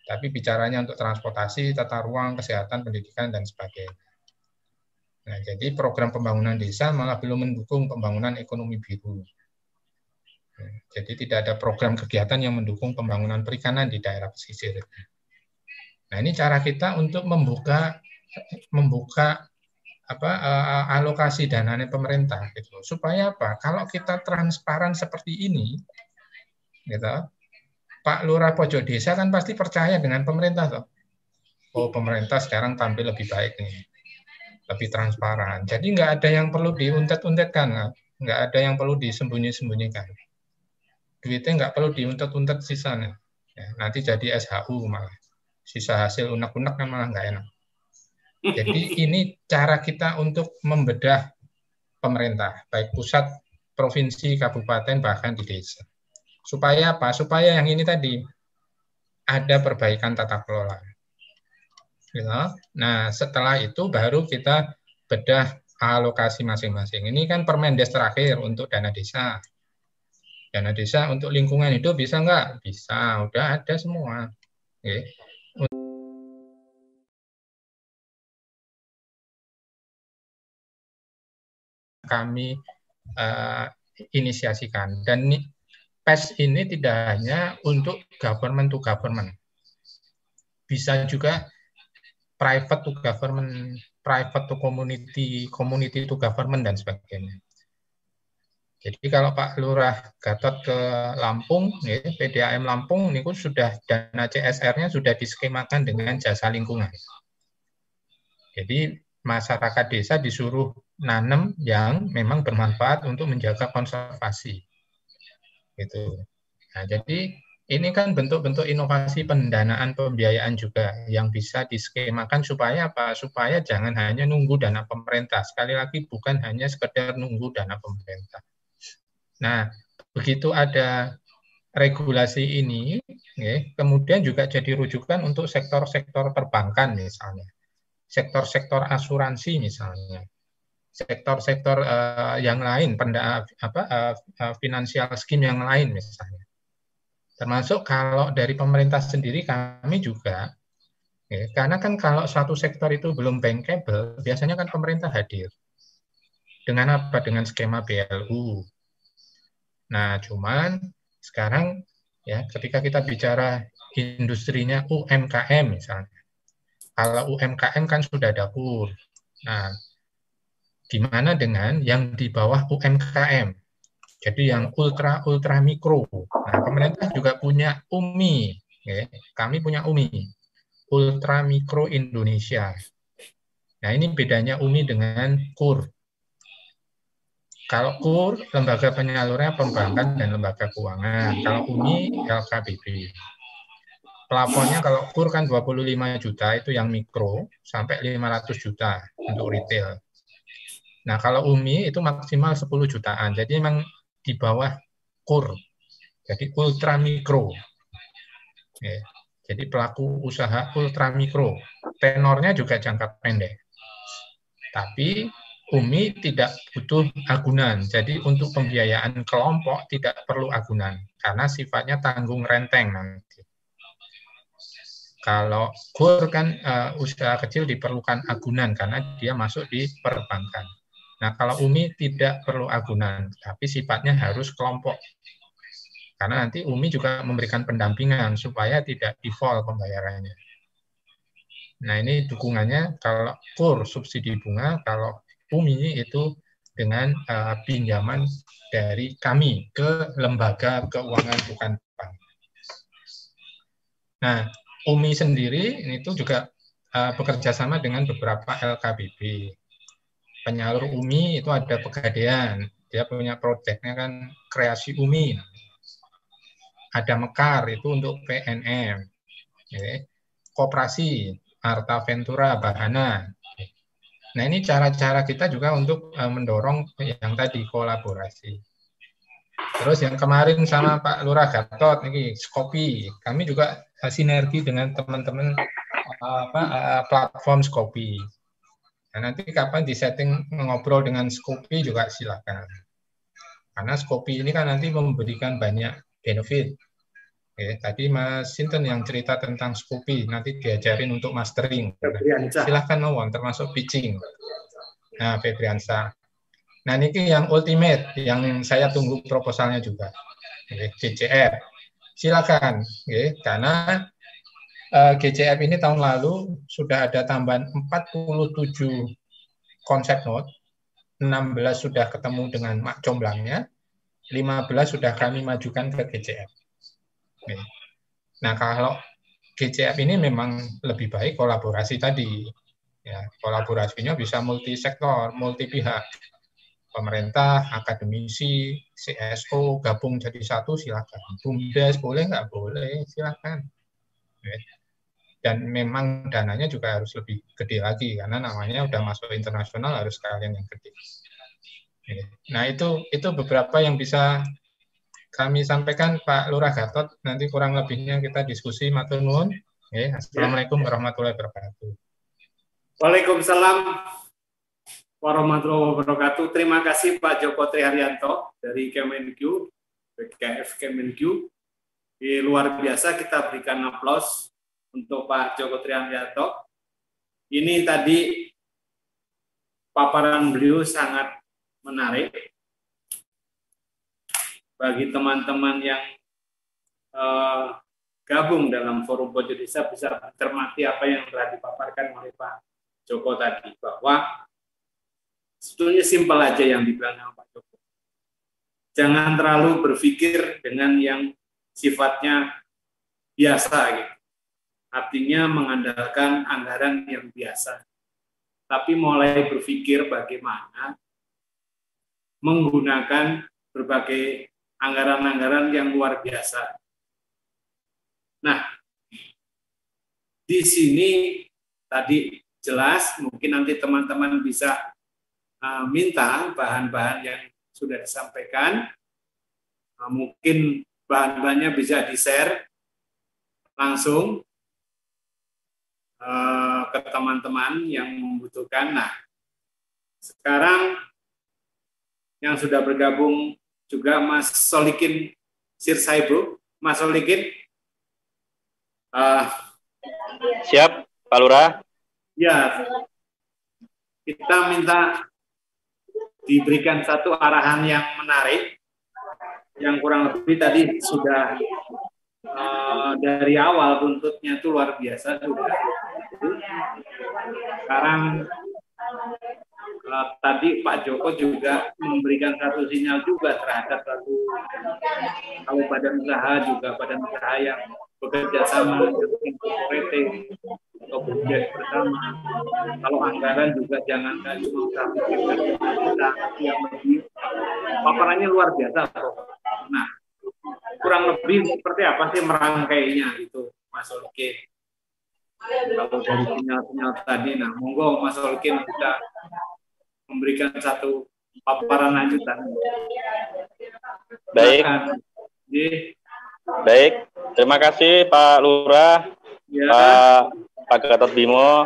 Tapi bicaranya untuk transportasi, tata ruang, kesehatan, pendidikan, dan sebagainya. Nah, jadi program pembangunan desa malah belum mendukung pembangunan ekonomi biru. Jadi tidak ada program kegiatan yang mendukung pembangunan perikanan di daerah pesisir. Nah, ini cara kita untuk membuka membuka apa uh, alokasi dananya pemerintah gitu. Supaya apa? Kalau kita transparan seperti ini gitu. Pak Lurah Pojok Desa kan pasti percaya dengan pemerintah toh. Oh, pemerintah sekarang tampil lebih baik nih. Lebih transparan. Jadi nggak ada yang perlu diuntet-untetkan, nggak ada yang perlu disembunyi-sembunyikan. Duitnya nggak perlu diuntet-untet sisanya. Ya, nanti jadi SHU malah. Sisa hasil unek-unek kan malah nggak enak. Jadi ini cara kita untuk membedah pemerintah, baik pusat, provinsi, kabupaten, bahkan di desa. Supaya apa? Supaya yang ini tadi ada perbaikan tata kelola. Nah, setelah itu baru kita bedah alokasi masing-masing. Ini kan Permendes terakhir untuk dana desa. Dana desa untuk lingkungan hidup bisa nggak? Bisa, udah ada semua. Okay. Kami uh, inisiasikan. Dan PES ini tidak hanya untuk government to government. Bisa juga private to government, private to community, community to government, dan sebagainya. Jadi kalau Pak Lurah Gatot ke Lampung, ya, PDAM Lampung ini sudah dana CSR-nya sudah diskemakan dengan jasa lingkungan. Jadi masyarakat desa disuruh nanam yang memang bermanfaat untuk menjaga konservasi. Gitu. Nah, jadi ini kan bentuk-bentuk inovasi pendanaan pembiayaan juga yang bisa diskemakan supaya apa? Supaya jangan hanya nunggu dana pemerintah. Sekali lagi bukan hanya sekedar nunggu dana pemerintah. Nah, begitu ada regulasi ini, ya, kemudian juga jadi rujukan untuk sektor-sektor perbankan misalnya sektor-sektor asuransi misalnya, sektor-sektor uh, yang lain, penda, apa uh, finansial scheme yang lain misalnya. Termasuk kalau dari pemerintah sendiri kami juga, ya, karena kan kalau satu sektor itu belum bankable, biasanya kan pemerintah hadir. Dengan apa? Dengan skema BLU. Nah, cuman sekarang ya ketika kita bicara industrinya UMKM misalnya, kalau UMKM kan sudah ada KUR. Nah, gimana dengan yang di bawah UMKM? Jadi yang ultra ultra mikro. Nah, pemerintah juga punya UMI. Ya. Kami punya UMI, Ultra Mikro Indonesia. Nah, ini bedanya UMI dengan KUR. Kalau KUR, lembaga penyalurnya perbankan dan lembaga keuangan. Kalau UMI, LKBB plafonnya kalau kur kan 25 juta itu yang mikro sampai 500 juta untuk retail. Nah, kalau UMI itu maksimal 10 jutaan. Jadi memang di bawah kur. Jadi ultra mikro. Ya. Jadi pelaku usaha ultra mikro. Tenornya juga jangka pendek. Tapi UMI tidak butuh agunan. Jadi untuk pembiayaan kelompok tidak perlu agunan karena sifatnya tanggung renteng nanti. Kalau KUR kan uh, usaha kecil diperlukan agunan karena dia masuk di perbankan. Nah, kalau UMI tidak perlu agunan, tapi sifatnya harus kelompok. Karena nanti UMI juga memberikan pendampingan supaya tidak default pembayarannya. Nah, ini dukungannya kalau KUR subsidi bunga, kalau UMI itu dengan uh, pinjaman dari kami ke lembaga keuangan bukan bank. Nah, UMI sendiri itu juga uh, bekerja sama dengan beberapa LKBB. Penyalur UMI itu ada Pegadaian, dia punya proyeknya kan kreasi UMI. Ada Mekar itu untuk PNM. Ya. Koperasi, Arta Ventura, Bahana. Nah ini cara-cara kita juga untuk uh, mendorong yang tadi kolaborasi. Terus yang kemarin sama Pak Lurah Gatot ini Skopi, kami juga sinergi dengan teman-teman apa uh, platform Skopi. Nah, nanti kapan disetting ngobrol dengan Skopi juga silakan. Karena Skopi ini kan nanti memberikan banyak benefit. Oke, tadi Mas Sinten yang cerita tentang Skopi, nanti diajarin untuk mastering. Nah, silahkan mawon, termasuk pitching. Nah, Febriansa. Nah, ini yang ultimate, yang saya tunggu proposalnya juga. Oke, CCR silakan, ya, karena uh, GCF ini tahun lalu sudah ada tambahan 47 konsep note, 16 sudah ketemu dengan mak comblangnya, 15 sudah kami majukan ke GCF. Nah, kalau GCF ini memang lebih baik kolaborasi tadi. Ya, kolaborasinya bisa multi sektor, multi pihak. Pemerintah, akademisi, CSO gabung jadi satu silakan. BUMDes boleh nggak boleh silakan. Dan memang dananya juga harus lebih gede lagi karena namanya udah masuk internasional harus kalian yang gede. Nah itu itu beberapa yang bisa kami sampaikan Pak Lurah Gatot. Nanti kurang lebihnya kita diskusi matur nuwun. Assalamualaikum warahmatullahi wabarakatuh. Waalaikumsalam warahmatullahi wabarakatuh. Terima kasih Pak Joko Triharyanto dari Kemenkyu, BKF Kemenkyu. Luar biasa kita berikan aplaus untuk Pak Joko Trianto. Ini tadi paparan beliau sangat menarik bagi teman-teman yang uh, gabung dalam forum pojok desa bisa cermati apa yang telah dipaparkan oleh Pak Joko tadi bahwa sebetulnya simpel aja yang dibilang Pak Joko. Jangan terlalu berpikir dengan yang sifatnya biasa gitu artinya mengandalkan anggaran yang biasa. Tapi mulai berpikir bagaimana menggunakan berbagai anggaran-anggaran yang luar biasa. Nah, di sini tadi jelas, mungkin nanti teman-teman bisa uh, minta bahan-bahan yang sudah disampaikan. Uh, mungkin bahan-bahannya bisa di-share langsung Eh, ke teman-teman yang membutuhkan. Nah, sekarang yang sudah bergabung juga Mas Solikin Sirsaibu. Mas Solikin. Uh, Siap, Pak Lurah. Ya, kita minta diberikan satu arahan yang menarik, yang kurang lebih tadi sudah uh, dari awal buntutnya itu luar biasa sudah. Sekarang tadi Pak Joko juga memberikan satu sinyal juga terhadap satu kalau badan usaha juga badan usaha yang bekerja sama dengan PT atau bekerja bersama. Kalau anggaran juga jangan usaha kita yang lebih paparannya luar biasa. Nah, kurang lebih seperti apa sih merangkainya itu Mas Olkin kalau dari sinyal-sinyal tadi nah monggo Mas Olkin bisa memberikan satu paparan lanjutan baik baik terima kasih Pak Lurah ya. Pak Pak Gatot Bimo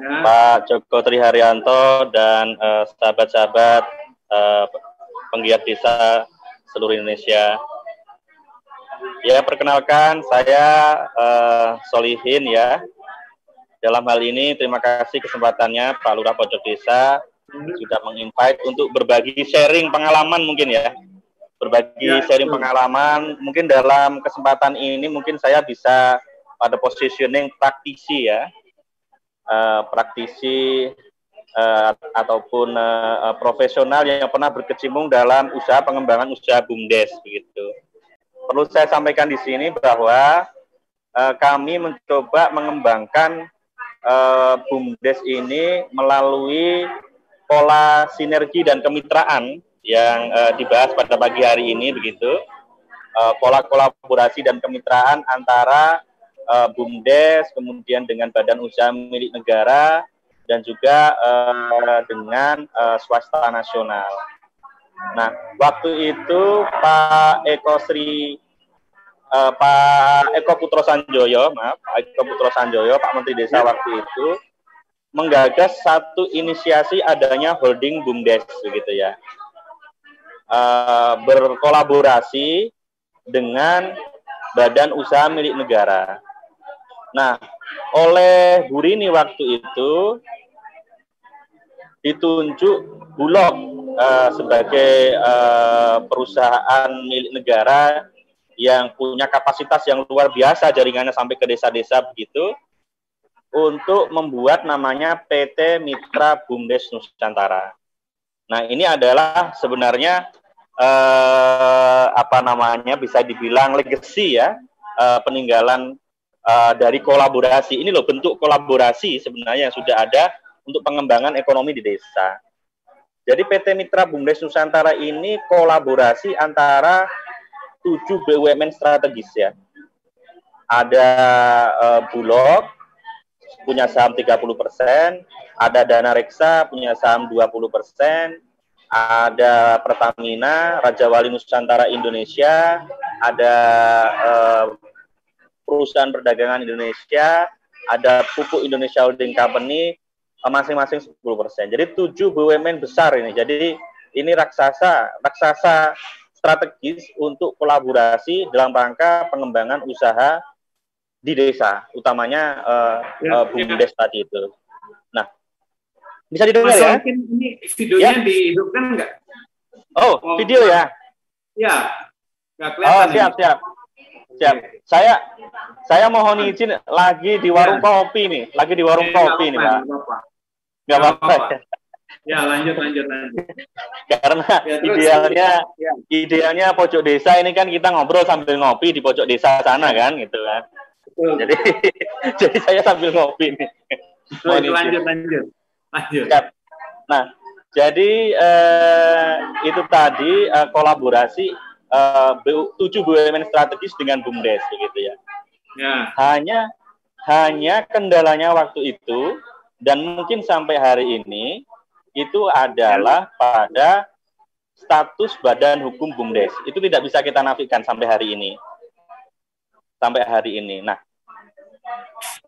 ya. Pak Joko Triharyanto dan uh, sahabat-sahabat uh, penggiat desa seluruh Indonesia Ya, perkenalkan saya uh, Solihin ya. Dalam hal ini terima kasih kesempatannya Pak Lurah Pojok Desa sudah menginvite untuk berbagi sharing pengalaman mungkin ya. Berbagi ya, sharing betul. pengalaman mungkin dalam kesempatan ini mungkin saya bisa pada positioning praktisi ya. Uh, praktisi uh, ataupun uh, profesional yang pernah berkecimpung dalam usaha pengembangan usaha BUMDes begitu perlu saya sampaikan di sini bahwa uh, kami mencoba mengembangkan uh, BUMDes ini melalui pola sinergi dan kemitraan yang uh, dibahas pada pagi hari ini begitu. Uh, pola kolaborasi dan kemitraan antara uh, BUMDes kemudian dengan badan usaha milik negara dan juga uh, dengan uh, swasta nasional. Nah, waktu itu Pak Eko Sri uh, Pak Eko Putro Sanjoyo, maaf, Pak Eko Putro Sanjoyo, Pak Menteri Desa ya. waktu itu menggagas satu inisiasi adanya holding BUMDes begitu ya. Uh, berkolaborasi dengan badan usaha milik negara. Nah, oleh Bu Rini waktu itu ditunjuk Bulog uh, sebagai uh, perusahaan milik negara yang punya kapasitas yang luar biasa jaringannya sampai ke desa-desa begitu untuk membuat namanya PT Mitra Bumdes Nusantara. Nah, ini adalah sebenarnya eh, apa namanya bisa dibilang legacy ya, eh, peninggalan eh, dari kolaborasi. Ini loh bentuk kolaborasi sebenarnya yang sudah ada untuk pengembangan ekonomi di desa. Jadi PT Mitra Bumdes Nusantara ini kolaborasi antara tujuh BUMN strategis ya. Ada uh, Bulog punya saham 30 persen, ada Dana Reksa punya saham 20 persen, ada Pertamina, Raja Wali Nusantara Indonesia, ada uh, perusahaan perdagangan Indonesia, ada Pupuk Indonesia Holding Company, Eh, masing-masing 10 persen. Jadi tujuh BUMN besar ini. Jadi ini raksasa raksasa strategis untuk kolaborasi dalam rangka pengembangan usaha di desa, utamanya uh, ya, uh, BUMDes ya. tadi itu. Nah, bisa didengar Mas, ya? Ini videonya ya. dihidupkan enggak? Oh, oh, video ya? Ya, nggak kelihatan. Oh, siap, ini. siap. Siap. Saya saya mohon izin lagi di warung ya. kopi nih, lagi di warung ya, kopi nih, Pak. Gak apa-apa. Ya lanjut lanjut lanjut. Karena ya, terus, idealnya ya. idealnya pojok desa ini kan kita ngobrol sambil ngopi di pojok desa sana kan gitu kan. Jadi jadi saya sambil ngopi nih. Lanjut lanjut lanjut. Lanjut. Nah, jadi eh, itu tadi eh, kolaborasi eh, 7 BUMN strategis dengan BUMDes gitu ya. Ya. Hanya hanya kendalanya waktu itu dan mungkin sampai hari ini itu adalah pada status badan hukum BUMDes. Itu tidak bisa kita nafikan sampai hari ini. Sampai hari ini. Nah,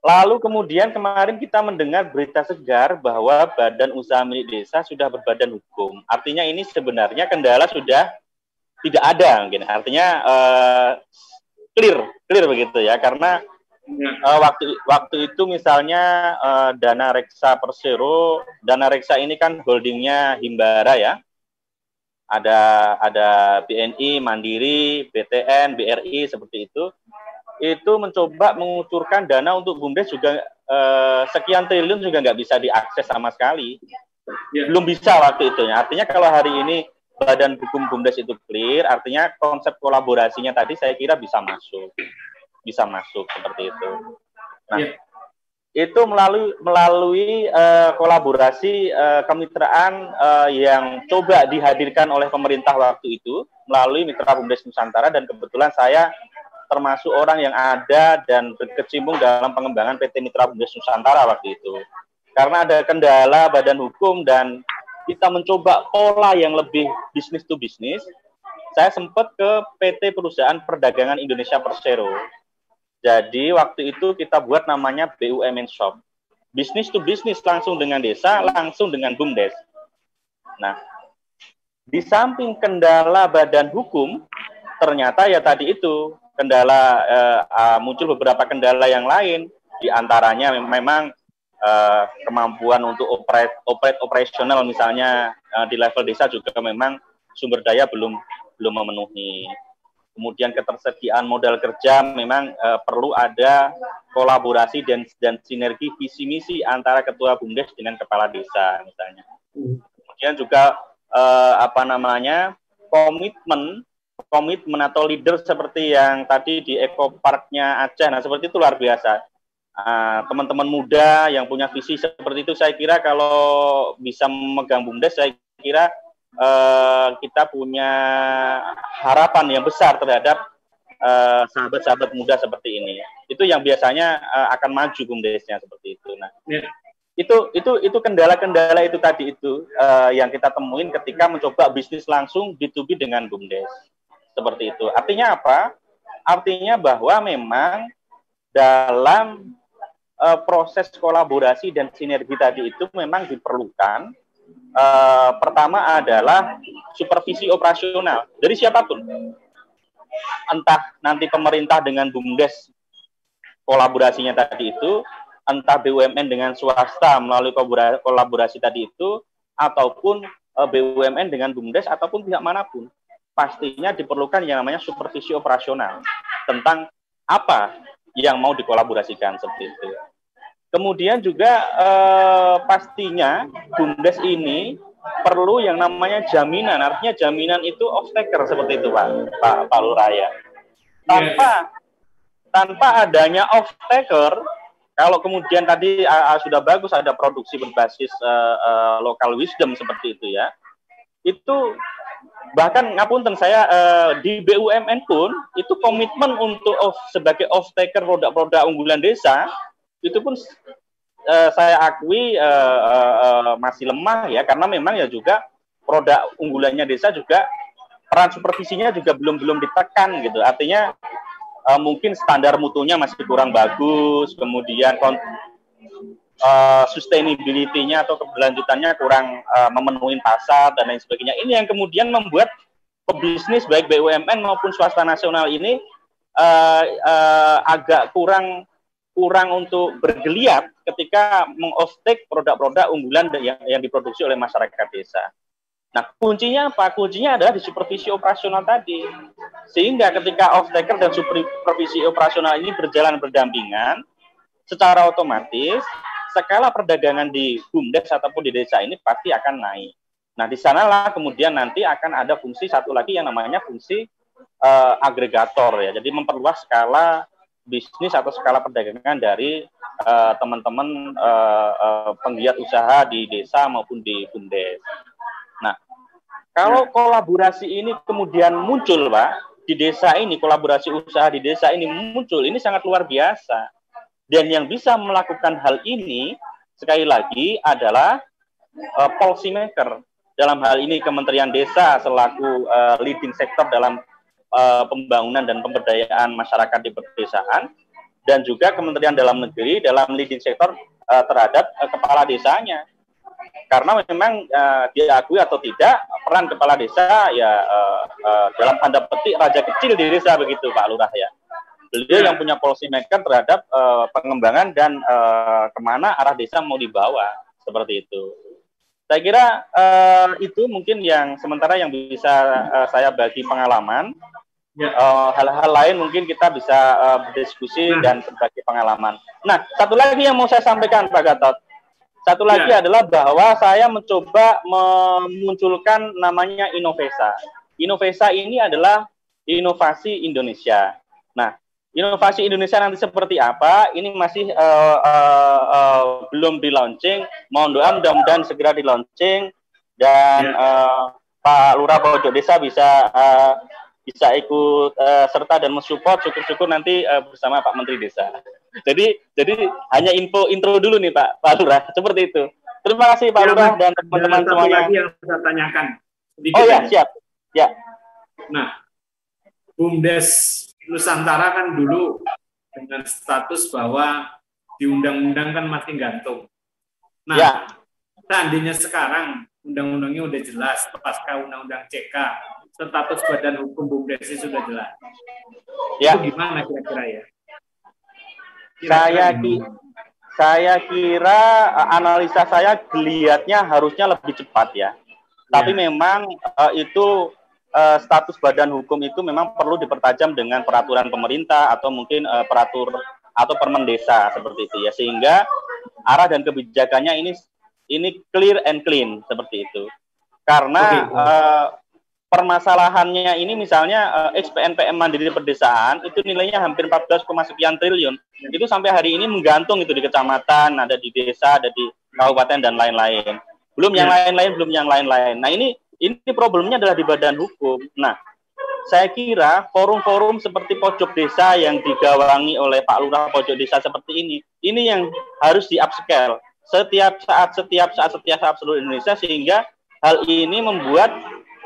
lalu kemudian kemarin kita mendengar berita segar bahwa badan usaha milik desa sudah berbadan hukum. Artinya ini sebenarnya kendala sudah tidak ada mungkin. Artinya uh, clear, clear begitu ya. Karena Uh, waktu waktu itu misalnya uh, Dana Reksa Persero, Dana Reksa ini kan holdingnya Himbara ya. Ada ada BNI, Mandiri, BTN, BRI seperti itu. Itu mencoba mengucurkan dana untuk BUMDes juga uh, sekian triliun juga nggak bisa diakses sama sekali. Ya. Belum bisa waktu itu. Artinya kalau hari ini Badan Hukum BUMDes itu clear, artinya konsep kolaborasinya tadi saya kira bisa masuk bisa masuk seperti itu. Nah, yeah. itu melalui melalui uh, kolaborasi uh, kemitraan uh, yang coba dihadirkan oleh pemerintah waktu itu melalui Mitra Bumdes Nusantara dan kebetulan saya termasuk orang yang ada dan berkecimpung dalam pengembangan PT Mitra Bumdes Nusantara waktu itu. Karena ada kendala badan hukum dan kita mencoba pola yang lebih bisnis to bisnis, saya sempat ke PT Perusahaan Perdagangan Indonesia Persero jadi waktu itu kita buat namanya BUMN Shop. Bisnis to bisnis langsung dengan desa, langsung dengan BUMDes. Nah, di samping kendala badan hukum, ternyata ya tadi itu kendala eh, uh, muncul beberapa kendala yang lain, di antaranya memang uh, kemampuan untuk operate, operate operasional misalnya uh, di level desa juga memang sumber daya belum belum memenuhi. Kemudian ketersediaan modal kerja memang uh, perlu ada kolaborasi dan dan sinergi visi misi antara ketua bumdes dengan kepala desa misalnya. Kemudian juga uh, apa namanya komitmen komitmen atau leader seperti yang tadi di Eco Parknya Aceh, nah seperti itu luar biasa. Ah, teman-teman uh, muda yang punya visi seperti itu, saya kira kalau bisa memegang bumdes, saya kira uh, kita punya harapan yang besar terhadap eh, sahabat-sahabat uh, muda seperti ini. Itu yang biasanya uh, akan maju bumdesnya seperti itu. Nah, ya. itu itu itu kendala-kendala itu tadi itu uh, yang kita temuin ketika mencoba bisnis langsung B2B dengan bumdes. Seperti itu. Artinya apa? Artinya bahwa memang dalam uh, proses kolaborasi dan sinergi tadi itu memang diperlukan uh, pertama adalah supervisi operasional dari siapa pun. Entah nanti pemerintah dengan BUMDes kolaborasinya tadi itu, entah BUMN dengan swasta melalui kolaborasi tadi itu, ataupun eh, BUMN dengan BUMDes ataupun pihak mana pun. Pastinya diperlukan yang namanya supervisi operasional tentang apa yang mau dikolaborasikan seperti itu. Kemudian juga eh, pastinya BUMDes ini perlu yang namanya jaminan. Artinya jaminan itu off taker seperti itu Pak, Pak, Pak Luraya. Tanpa tanpa adanya off taker, kalau kemudian tadi uh, sudah bagus ada produksi berbasis uh, uh, local wisdom seperti itu ya, itu bahkan ngapunten saya uh, di BUMN pun itu komitmen untuk off, sebagai off taker produk-produk unggulan desa itu pun uh, saya akui uh, uh, masih lemah ya. Karena memang ya juga produk unggulannya desa juga peran supervisinya juga belum belum ditekan gitu. Artinya uh, mungkin standar mutunya masih kurang bagus kemudian uh, sustainability-nya atau keberlanjutannya kurang uh, memenuhi pasar dan lain sebagainya ini yang kemudian membuat pebisnis baik BUMN maupun swasta nasional ini uh, uh, agak kurang kurang untuk bergeliat ketika mengoftek produk-produk unggulan yang, yang diproduksi oleh masyarakat desa. Nah, kuncinya apa? Kuncinya adalah di supervisi operasional tadi. Sehingga ketika off-taker dan supervisi operasional ini berjalan berdampingan, secara otomatis skala perdagangan di BUMDes ataupun di desa ini pasti akan naik. Nah, di sanalah kemudian nanti akan ada fungsi satu lagi yang namanya fungsi uh, agregator ya. Jadi memperluas skala bisnis atau skala perdagangan dari eh, teman-teman uh, uh, penggiat usaha di desa maupun di bumdes. Nah, kalau kolaborasi ini kemudian muncul, Pak, di desa ini kolaborasi usaha di desa ini muncul, ini sangat luar biasa. Dan yang bisa melakukan hal ini sekali lagi adalah uh, policy maker. Dalam hal ini Kementerian Desa selaku uh, leading sektor dalam uh, pembangunan dan pemberdayaan masyarakat di pedesaan dan juga Kementerian Dalam Negeri dalam leading sektor uh, terhadap uh, kepala desanya. Karena memang uh, diakui atau tidak peran kepala desa ya uh, uh, dalam tanda petik raja kecil di desa begitu Pak Lurah ya. Beliau yang punya policy maker terhadap uh, pengembangan dan uh, ke mana arah desa mau dibawa seperti itu. Saya kira uh, itu mungkin yang sementara yang bisa uh, saya bagi pengalaman. Ya. Uh, hal-hal lain mungkin kita bisa uh, berdiskusi nah. dan berbagi pengalaman. Nah, satu lagi yang mau saya sampaikan Pak Gatot. Satu ya. lagi adalah bahwa saya mencoba memunculkan namanya Inovesa. Inovesa ini adalah inovasi Indonesia. Nah, inovasi Indonesia nanti seperti apa? Ini masih uh, uh, uh, belum di launching. Mohon doa mudah-mudahan segera di launching dan ya. uh, Pak Lurah Pojok Desa bisa uh, bisa ikut uh, serta dan mensupport syukur-syukur nanti uh, bersama Pak Menteri Desa. Jadi jadi hanya info intro dulu nih Pak Pak Lurah seperti itu. Terima kasih Pak ya, Lurah dan teman-teman semuanya. lagi yang saya tanyakan. oh ya siap. Ya. Nah, BUMDes Nusantara kan dulu dengan status bahwa di undang-undang kan masih gantung. Nah, ya. seandainya sekarang undang-undangnya udah jelas pasca undang-undang CK status badan hukum BUMDes sudah jelas. Ya. Itu gimana kira-kira ya? Kira saya ki saya kira eh, analisa saya kelihatnya harusnya lebih cepat ya. Tapi ya. memang uh, itu uh, status badan hukum itu memang perlu dipertajam dengan peraturan pemerintah atau mungkin uh, peratur atau permen desa seperti itu ya sehingga arah dan kebijakannya ini ini clear and clean seperti itu. Karena okay. uh, permasalahannya ini misalnya uh, eh, XPNPM Mandiri Perdesaan itu nilainya hampir 14, sekian triliun. Itu sampai hari ini menggantung itu di kecamatan, ada di desa, ada di kabupaten dan lain-lain. Belum yang ya. lain-lain, belum yang lain-lain. Nah, ini ini problemnya adalah di badan hukum. Nah, saya kira forum-forum seperti pojok desa yang digawangi oleh Pak Lurah pojok desa seperti ini, ini yang harus di upscale setiap saat, setiap saat, setiap saat seluruh Indonesia sehingga hal ini membuat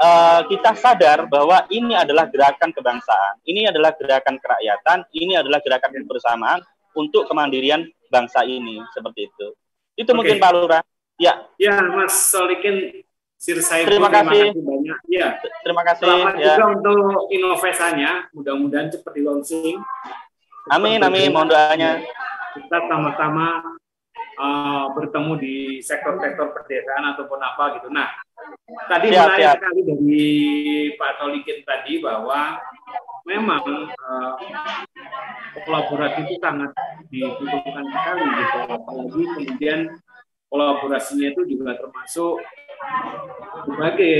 uh, kita sadar bahwa ini adalah gerakan kebangsaan, ini adalah gerakan kerakyatan, ini adalah gerakan kebersamaan untuk kemandirian bangsa ini seperti itu. Itu okay. mungkin Pak Lurah. Ya. Ya, Mas Solikin Sirsai terima, terima kasih. banyak. Ya. Terima kasih. Selamat ya. juga untuk inovasinya. Mudah-mudahan cepat di launching. Amin, amin. Mohon doanya. Kita sama-sama uh, bertemu di sektor-sektor perdesaan ataupun apa gitu. Nah, tadi siap, menarik siap. sekali dari Pak Tolikin tadi bahwa memang uh, kolaborasi itu sangat dibutuhkan sekali gitu. Apalagi kemudian kolaborasinya itu juga termasuk sebagai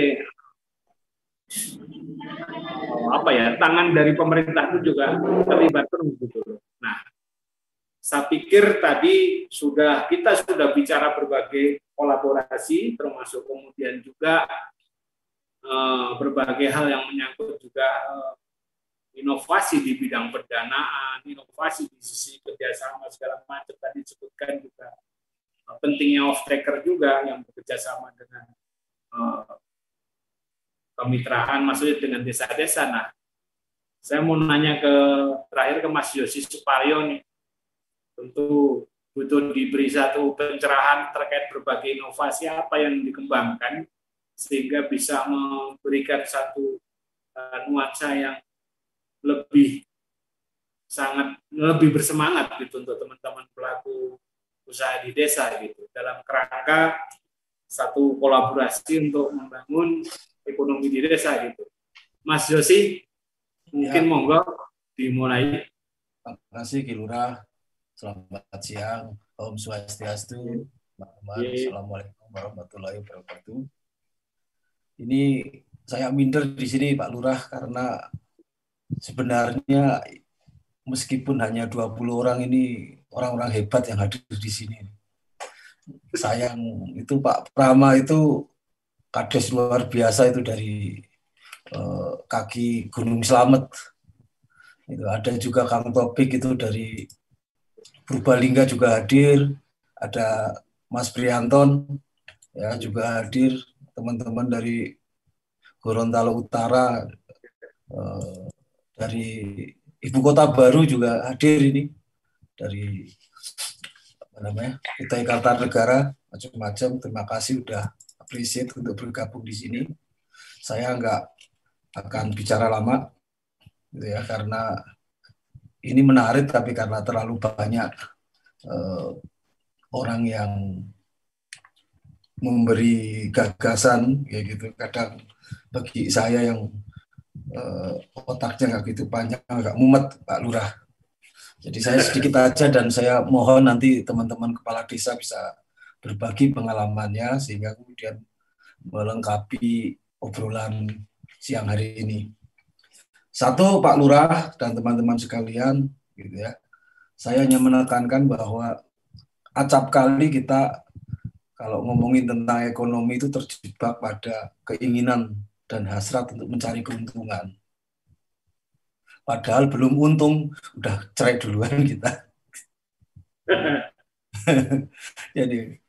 apa ya tangan dari pemerintah itu juga terlibat penuh gitu Nah, saya pikir tadi sudah kita sudah bicara berbagai kolaborasi, termasuk kemudian juga uh, berbagai hal yang menyangkut juga uh, inovasi di bidang pendanaan, inovasi di sisi kerjasama segala macam tadi disebutkan juga pentingnya off taker juga yang bekerja sama dengan uh, kemitraan maksudnya dengan desa-desa. Nah, saya mau nanya ke terakhir ke Mas Yosi Suparyo nih. Tentu butuh diberi satu pencerahan terkait berbagai inovasi apa yang dikembangkan sehingga bisa memberikan satu uh, nuansa yang lebih sangat lebih bersemangat gitu untuk teman-teman pelaku usaha di desa gitu dalam kerangka satu kolaborasi untuk membangun ekonomi di desa gitu. Mas Yosi, mungkin ya. monggo dimulai. Terima kasih Kilura. Selamat siang. Om Swastiastu. Teman-teman, ya. Assalamualaikum warahmatullahi wabarakatuh. Ini saya minder di sini Pak Lurah karena sebenarnya meskipun hanya 20 orang ini orang-orang hebat yang hadir di sini. Sayang itu Pak Prama itu kades luar biasa itu dari uh, kaki Gunung Slamet. Itu ada juga Kang Topik itu dari Purbalingga juga hadir, ada Mas Prianton ya juga hadir, teman-teman dari Gorontalo Utara uh, dari ibu kota baru juga hadir ini dari apa namanya Kutai Kartanegara macam-macam terima kasih udah appreciate untuk bergabung di sini. Saya nggak akan bicara lama, gitu ya, karena ini menarik, tapi karena terlalu banyak uh, orang yang memberi gagasan, ya gitu. Kadang bagi saya yang uh, otaknya nggak gitu banyak, nggak mumet, Pak Lurah. Jadi saya sedikit aja dan saya mohon nanti teman-teman kepala desa bisa berbagi pengalamannya sehingga kemudian melengkapi obrolan siang hari ini. Satu Pak Lurah dan teman-teman sekalian, gitu ya. Saya hanya menekankan bahwa acap kali kita kalau ngomongin tentang ekonomi itu terjebak pada keinginan dan hasrat untuk mencari keuntungan. Padahal belum untung, udah cerai duluan kita. Jadi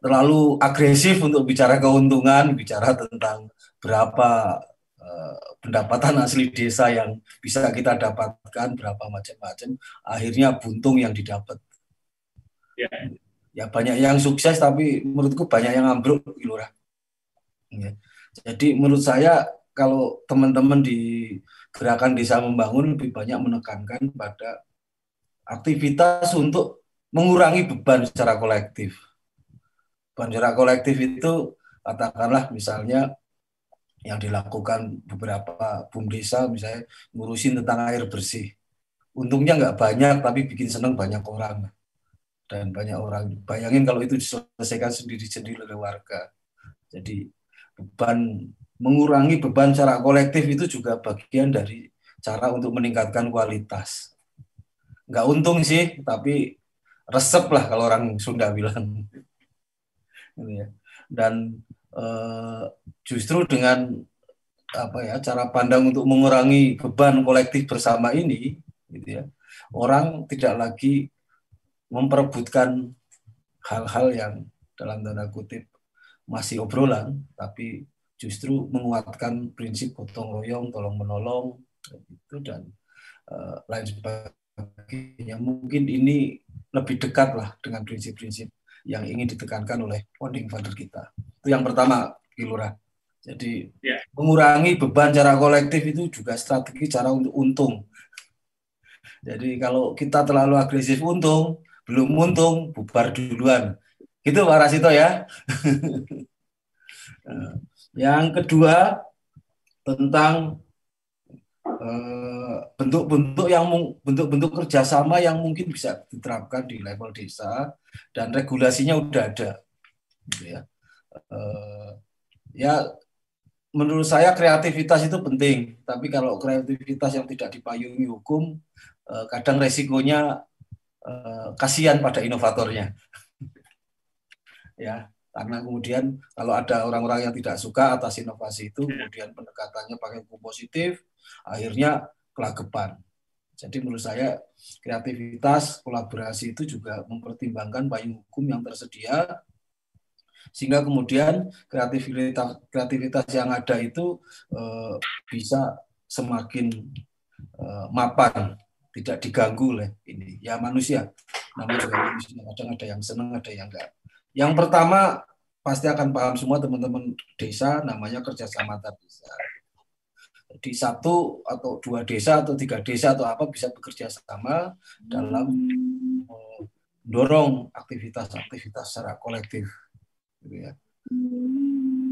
terlalu agresif untuk bicara keuntungan, bicara tentang berapa uh, pendapatan asli desa yang bisa kita dapatkan, berapa macam-macam, akhirnya buntung yang didapat. Ya. ya banyak yang sukses, tapi menurutku banyak yang ambruk, Lurah. Ya. Jadi menurut saya kalau teman-teman di gerakan desa membangun lebih banyak menekankan pada aktivitas untuk mengurangi beban secara kolektif Banjara kolektif itu katakanlah misalnya yang dilakukan beberapa bum desa misalnya ngurusin tentang air bersih. Untungnya nggak banyak tapi bikin senang banyak orang dan banyak orang. Bayangin kalau itu diselesaikan sendiri-sendiri oleh warga. Jadi beban mengurangi beban secara kolektif itu juga bagian dari cara untuk meningkatkan kualitas. Nggak untung sih, tapi resep lah kalau orang Sunda bilang gitu ya. Dan uh, justru dengan apa ya cara pandang untuk mengurangi beban kolektif bersama ini, gitu ya, orang tidak lagi memperebutkan hal-hal yang dalam tanda kutip masih obrolan, tapi justru menguatkan prinsip gotong royong, tolong menolong, itu dan uh, lain sebagainya. Mungkin ini lebih dekat lah dengan prinsip-prinsip yang ingin ditekankan oleh founding father kita. Itu yang pertama, Kilura. Jadi ya. mengurangi beban cara kolektif itu juga strategi cara untuk untung. Jadi kalau kita terlalu agresif untung, belum untung bubar duluan. Itu Pak Rasito ya. yang kedua tentang eh, bentuk-bentuk yang bentuk-bentuk kerjasama yang mungkin bisa diterapkan di level desa dan regulasinya udah ada, gitu ya. Uh, ya menurut saya kreativitas itu penting, tapi kalau kreativitas yang tidak dipayungi hukum, eh, kadang resikonya eh, kasihan pada inovatornya. ya, karena kemudian kalau ada orang-orang yang tidak suka atas inovasi itu, kemudian pendekatannya pakai hukum positif, akhirnya kelagepan. Jadi menurut saya kreativitas, kolaborasi itu juga mempertimbangkan payung hukum yang tersedia sehingga kemudian kreativitas kreativitas yang ada itu uh, bisa semakin uh, mapan tidak diganggu oleh ini. Ya manusia. Namanya juga manusia kadang ada yang senang ada yang enggak yang pertama pasti akan paham semua teman-teman desa namanya kerjasama antar desa di satu atau dua desa atau tiga desa atau apa bisa bekerja sama dalam mendorong aktivitas-aktivitas secara kolektif gitu ya.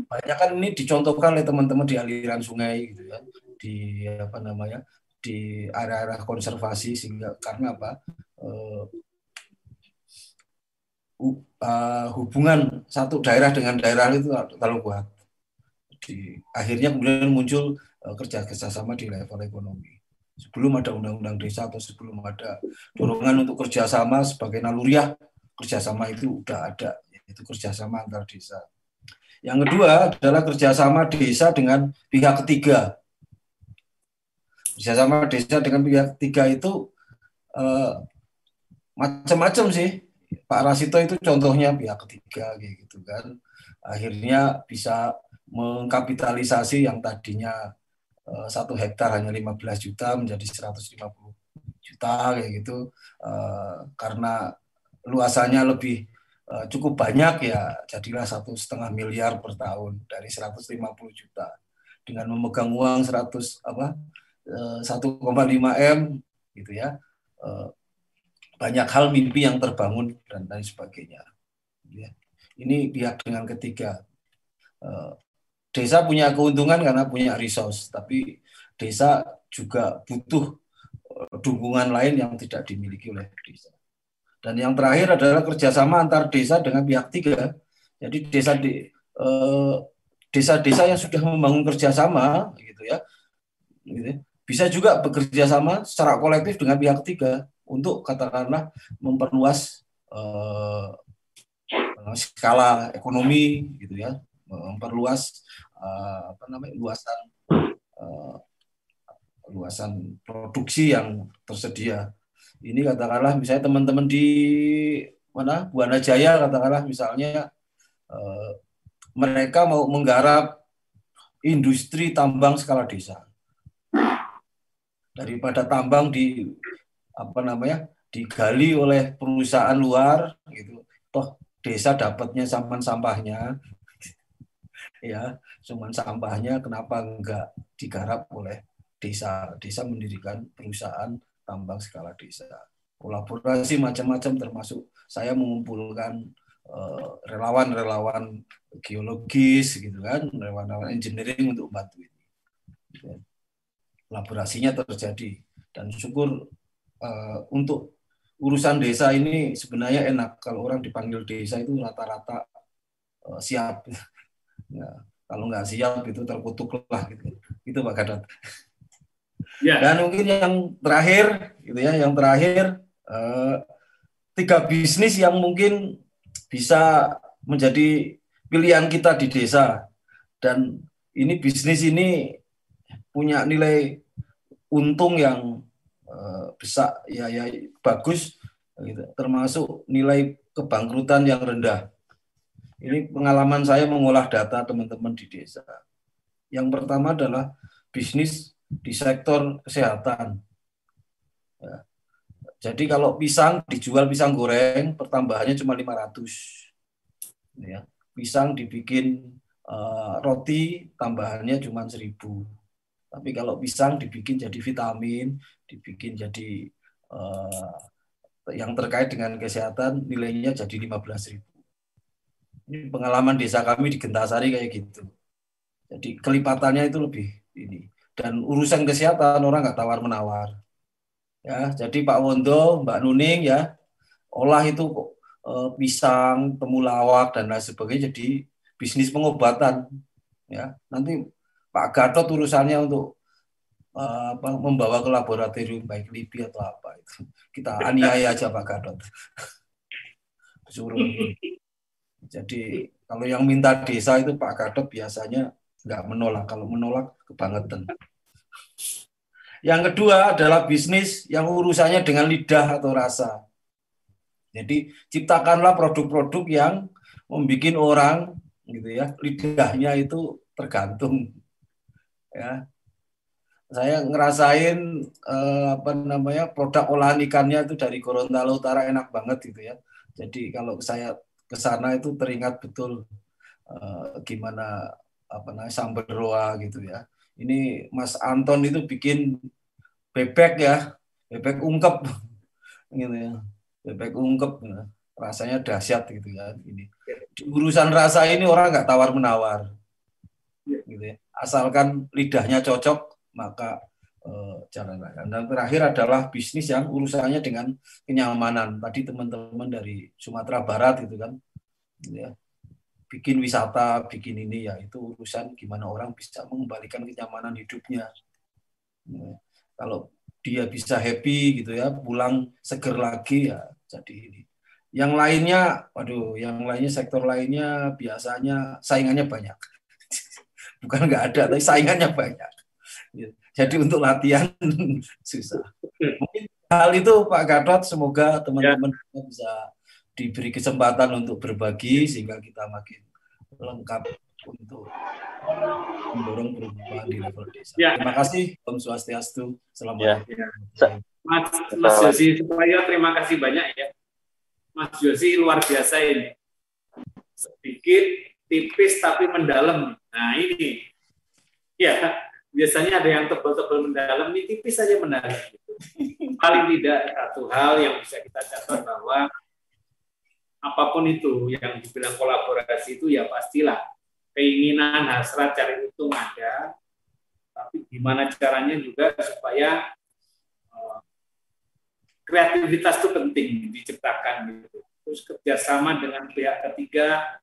Banyak kan ini dicontohkan oleh teman-teman di aliran sungai gitu ya, di apa namanya di area-area konservasi sehingga karena apa? Uh, uh, hubungan satu daerah dengan daerah itu terlalu kuat. Di, akhirnya kemudian muncul uh, kerja kerjasama di level ekonomi. Sebelum ada undang-undang desa atau sebelum ada dorongan untuk kerjasama sebagai naluriah, kerjasama itu udah ada itu kerjasama antar desa. Yang kedua adalah kerjasama desa dengan pihak ketiga. Kerjasama desa dengan pihak ketiga itu eh, macam-macam sih. Pak Rasito itu contohnya pihak ketiga gitu kan. Akhirnya bisa mengkapitalisasi yang tadinya eh, satu hektar hanya 15 juta menjadi 150 juta kayak gitu. Eh, karena luasannya lebih uh, cukup banyak ya jadilah satu setengah miliar per tahun dari 150 juta. Dengan memegang uang 100 apa uh, 1,5 m gitu ya. Uh, banyak hal mimpi yang terbangun dan lain sebagainya ya. ini pihak dengan ketiga uh, desa punya keuntungan karena punya resource tapi desa juga butuh dukungan lain yang tidak dimiliki oleh desa dan yang terakhir adalah kerjasama antar desa dengan pihak tiga. Jadi desa di eh, desa-desa yang sudah membangun kerjasama, gitu ya, gitu, bisa juga bekerja sama secara kolektif dengan pihak ketiga untuk katakanlah memperluas eh, skala ekonomi, gitu ya, memperluas eh, apa namanya luasan eh, luasan produksi yang tersedia. Ini katakanlah misalnya teman-teman di mana Buana Jaya katakanlah misalnya eh, mereka mau menggarap industri tambang skala desa. Daripada tambang di apa namanya digali oleh perusahaan luar gitu. Toh desa dapatnya sampah sampahnya. Ya cuman sampahnya kenapa enggak digarap oleh desa? Desa mendirikan perusahaan tambang skala desa. Kolaborasi macam-macam termasuk saya mengumpulkan eh, relawan-relawan uh, geologis gitu kan, relawan-relawan engineering untuk bantu ini. Kolaborasinya terjadi. Dan syukur uh, untuk urusan desa ini sebenarnya enak kalau orang dipanggil desa itu rata-rata uh, siap. ya, kalau nggak siap itu terkutuk lah gitu. Itu Pak Gatot. Ya. Dan mungkin yang terakhir, gitu ya, yang terakhir eh, tiga bisnis yang mungkin bisa menjadi pilihan kita di desa. Dan ini bisnis ini punya nilai untung yang eh, besar, ya, ya bagus, gitu. termasuk nilai kebangkrutan yang rendah. Ini pengalaman saya mengolah data teman-teman di desa. Yang pertama adalah bisnis di sektor kesehatan. Ya. Jadi kalau pisang dijual pisang goreng pertambahannya cuma 500. Ya. Pisang dibikin uh, roti tambahannya cuma 1000. Tapi kalau pisang dibikin jadi vitamin, dibikin jadi uh, yang terkait dengan kesehatan nilainya jadi 15.000. Ini pengalaman desa kami di Gentasari kayak gitu. Jadi kelipatannya itu lebih ini. Dan urusan kesehatan orang nggak tawar menawar. Ya, jadi Pak Wondo, Mbak Nuning ya, olah itu eh, pisang, temulawak dan lain sebagainya jadi bisnis pengobatan. Ya, nanti Pak Gatot urusannya untuk apa, membawa ke laboratorium baik LIPI atau apa itu. Kita aniaya aja Pak Gatot. Suruh. Jadi kalau yang minta desa itu Pak Gatot biasanya nggak menolak. Kalau menolak kebangetan. Yang kedua adalah bisnis yang urusannya dengan lidah atau rasa. Jadi ciptakanlah produk-produk yang membuat orang gitu ya lidahnya itu tergantung ya saya ngerasain eh, apa namanya produk olahan ikannya itu dari Gorontalo Utara enak banget gitu ya jadi kalau saya ke sana itu teringat betul uh, gimana apa namanya sambal roa gitu ya. Ini Mas Anton itu bikin bebek ya, bebek ungkep gitu ya. Bebek ungkep ya. rasanya dahsyat gitu ya ini. Di urusan rasa ini orang nggak tawar menawar. Gitu ya. Asalkan lidahnya cocok maka uh, jalan Dan terakhir adalah bisnis yang urusannya dengan kenyamanan. Tadi teman-teman dari Sumatera Barat itu kan, ya, bikin wisata, bikin ini ya itu urusan gimana orang bisa mengembalikan kenyamanan hidupnya. Ya, kalau dia bisa happy gitu ya, pulang seger lagi ya jadi ini. Yang lainnya, waduh, yang lainnya sektor lainnya biasanya saingannya banyak. Bukan nggak ada, tapi saingannya banyak. Ya, jadi untuk latihan susah. Mungkin hal itu Pak Gatot, semoga teman-teman ya. bisa diberi kesempatan untuk berbagi sehingga kita makin lengkap untuk mendorong perubahan di level desa. Ya. Terima kasih Om Swastiastu. Selamat. Ya. Mas, Mas Josi, supaya terima kasih banyak ya. Mas Josi luar biasa ini. Sedikit, tipis tapi mendalam. Nah ini, ya biasanya ada yang tebal-tebal mendalam, ini tipis saja mendalam. Gitu. Paling tidak satu hal yang bisa kita catat bahwa apa pun itu yang dibilang kolaborasi itu ya pastilah keinginan hasrat cari untung ada tapi gimana caranya juga supaya uh, kreativitas itu penting diciptakan gitu terus kerjasama dengan pihak ketiga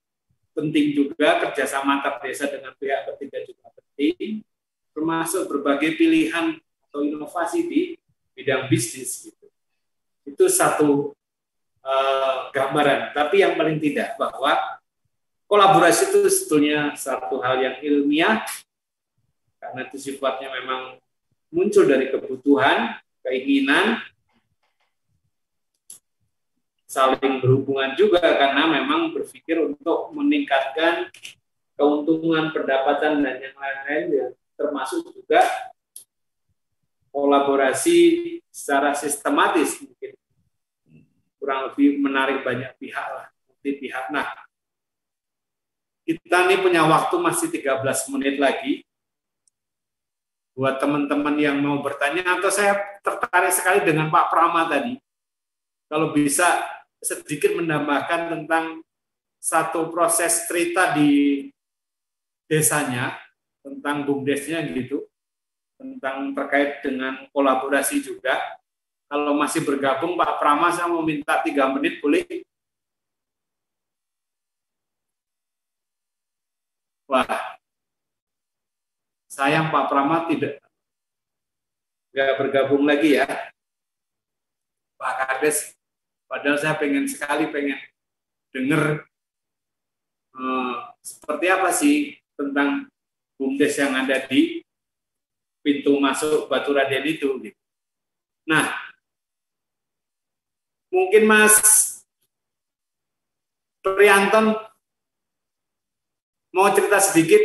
penting juga kerjasama antar desa dengan pihak ketiga juga penting termasuk berbagai pilihan atau inovasi di bidang bisnis gitu itu satu uh, gambaran. Tapi yang paling tidak bahwa kolaborasi itu sebetulnya satu hal yang ilmiah karena itu sifatnya memang muncul dari kebutuhan, keinginan, saling berhubungan juga karena memang berpikir untuk meningkatkan keuntungan pendapatan dan yang lain-lain ya, termasuk juga kolaborasi secara sistematis mungkin kurang lebih menarik banyak pihak lah, multi pihak. Nah, kita nih punya waktu masih 13 menit lagi. Buat teman-teman yang mau bertanya, atau saya tertarik sekali dengan Pak Prama tadi. Kalau bisa sedikit menambahkan tentang satu proses cerita di desanya, tentang BUMDesnya gitu, tentang terkait dengan kolaborasi juga, kalau masih bergabung Pak Prama, saya mau minta tiga menit, boleh? Wah, sayang Pak Prama tidak nggak bergabung lagi ya. Pak Kades, padahal saya pengen sekali pengen dengar eh, seperti apa sih tentang BUMDes yang ada di pintu masuk Batu Raden itu. Gitu. Nah, Mungkin Mas Prianton mau cerita sedikit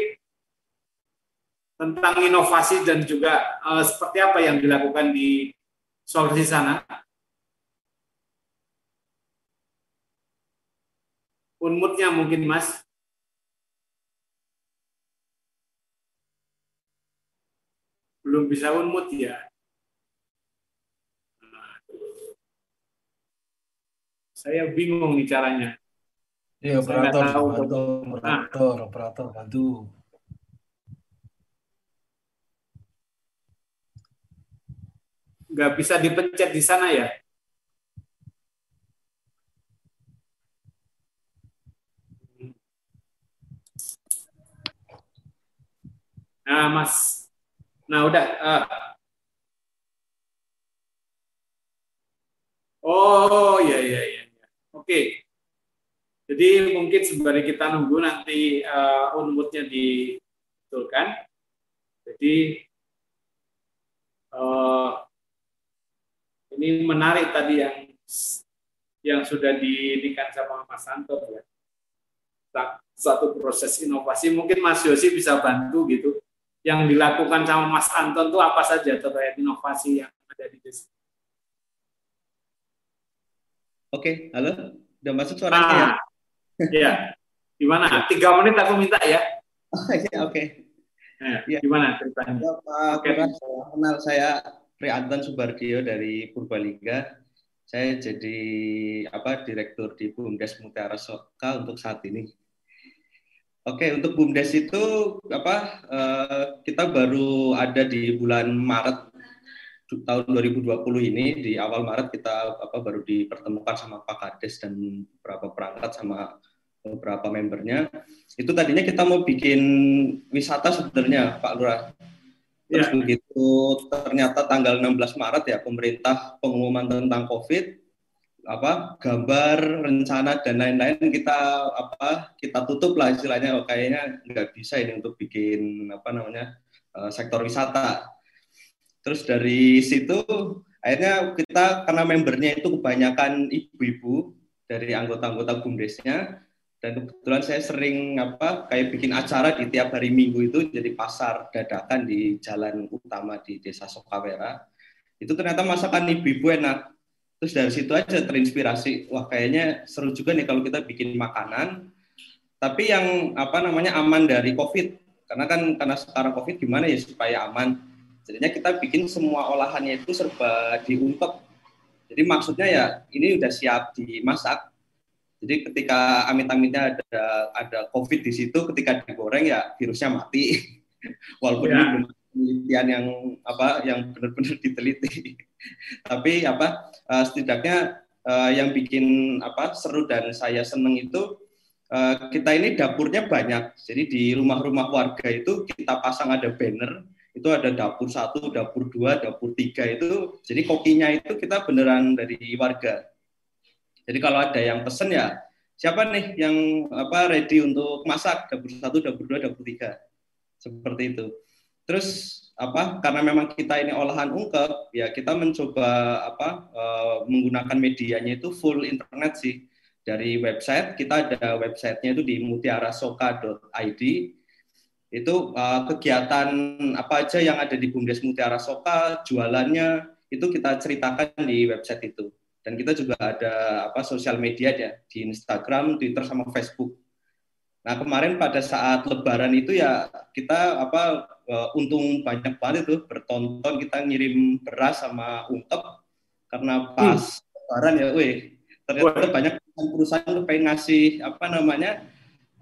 tentang inovasi dan juga uh, seperti apa yang dilakukan di solusi sana. Unmutnya mungkin Mas. Belum bisa unmut ya. saya bingung nih caranya. Iya, operator, bantu, operator, nah. operator, bantu. Nggak bisa dipencet di sana ya? Nah, Mas. Nah, udah. Uh. Oh, iya, iya, iya. Oke. Jadi mungkin sebenarnya kita nunggu nanti uh, unmutnya dibetulkan. Jadi uh, ini menarik tadi yang yang sudah diindikan sama Mas Santo ya. Satu proses inovasi mungkin Mas Yosi bisa bantu gitu yang dilakukan sama Mas Anton itu apa saja terkait inovasi yang ada di desa? Oke, halo, udah masuk suaranya ah, ya? Iya. Gimana? Tiga menit aku minta ya. Oh, iya, oke. Eh, ya. Gimana ceritanya? Ya, Pak okay. kenal saya Pri Anton Subardio dari Purbalingga. Saya jadi apa direktur di Bumdes Mutiara Soka untuk saat ini. Oke, untuk BUMDes itu apa uh, kita baru ada di bulan Maret tahun 2020 ini di awal Maret kita apa baru dipertemukan sama Pak Kades dan beberapa perangkat sama beberapa membernya. Itu tadinya kita mau bikin wisata sebenarnya Pak Lurah. Terus ya. begitu ternyata tanggal 16 Maret ya pemerintah pengumuman tentang Covid apa gambar rencana dan lain-lain kita apa kita tutup lah istilahnya. Oh, kayaknya nggak bisa ini untuk bikin apa namanya uh, sektor wisata. Terus dari situ akhirnya kita karena membernya itu kebanyakan ibu-ibu dari anggota-anggota bumdesnya dan kebetulan saya sering apa kayak bikin acara di tiap hari minggu itu jadi pasar dadakan di jalan utama di desa Sokawera. Itu ternyata masakan ibu-ibu enak Terus dari situ aja terinspirasi, wah kayaknya seru juga nih kalau kita bikin makanan, tapi yang apa namanya aman dari COVID. Karena kan karena sekarang COVID gimana ya supaya aman. Jadinya kita bikin semua olahannya itu serba diungkep. Jadi maksudnya ya ini udah siap dimasak. Jadi ketika amit-amitnya ada ada COVID di situ, ketika digoreng ya virusnya mati. Walaupun ya. ini belum penelitian yang apa yang benar-benar diteliti. Tapi apa uh, setidaknya uh, yang bikin apa seru dan saya seneng itu uh, kita ini dapurnya banyak. Jadi di rumah-rumah warga itu kita pasang ada banner itu ada dapur satu, dapur dua, dapur tiga itu. Jadi kokinya itu kita beneran dari warga. Jadi kalau ada yang pesen ya siapa nih yang apa ready untuk masak dapur satu, dapur dua, dapur tiga seperti itu. Terus apa karena memang kita ini olahan ungkep ya kita mencoba apa uh, menggunakan medianya itu full internet sih. Dari website kita ada websitenya itu di mutiarasoka.id itu uh, kegiatan apa aja yang ada di Bumdes Mutiara Soka jualannya itu kita ceritakan di website itu. Dan kita juga ada apa sosial media ya di Instagram, Twitter sama Facebook. Nah kemarin pada saat Lebaran itu ya kita apa uh, untung banyak banget itu bertonton kita ngirim beras sama ungkep karena pas hmm. lebaran ya, weh ternyata Wah. banyak perusahaan tuh pengen ngasih apa namanya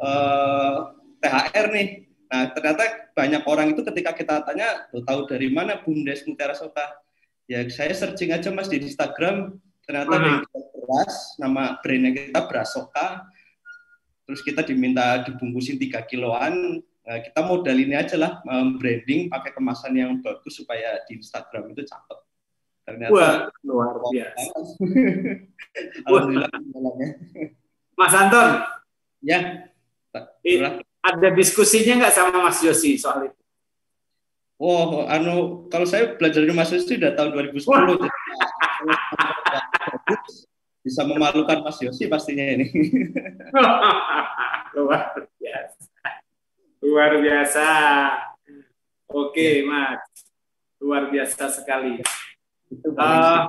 uh, eh, THR nih. Nah ternyata banyak orang itu ketika kita tanya, lo tahu dari mana Bumdes Mutiara Soka? Ya saya searching aja mas di Instagram, ternyata ada yang beras, nama brandnya kita beras Soka. Terus kita diminta dibungkusin tiga kiloan, kita modal ini aja lah um, branding pakai kemasan yang bagus supaya di Instagram itu cakep. Ternyata Wah, luar biasa. Alhamdulillah. Mas Anton. Ya. ada diskusinya nggak sama Mas Yosi soal itu? Oh, anu kalau saya belajar dari Mas Yosi sudah tahun 2010. jadi, bisa memalukan Mas Yosi pastinya ini. luar biasa. Luar biasa. Oke, ya. Mas. Luar biasa sekali. Itu banyak, uh,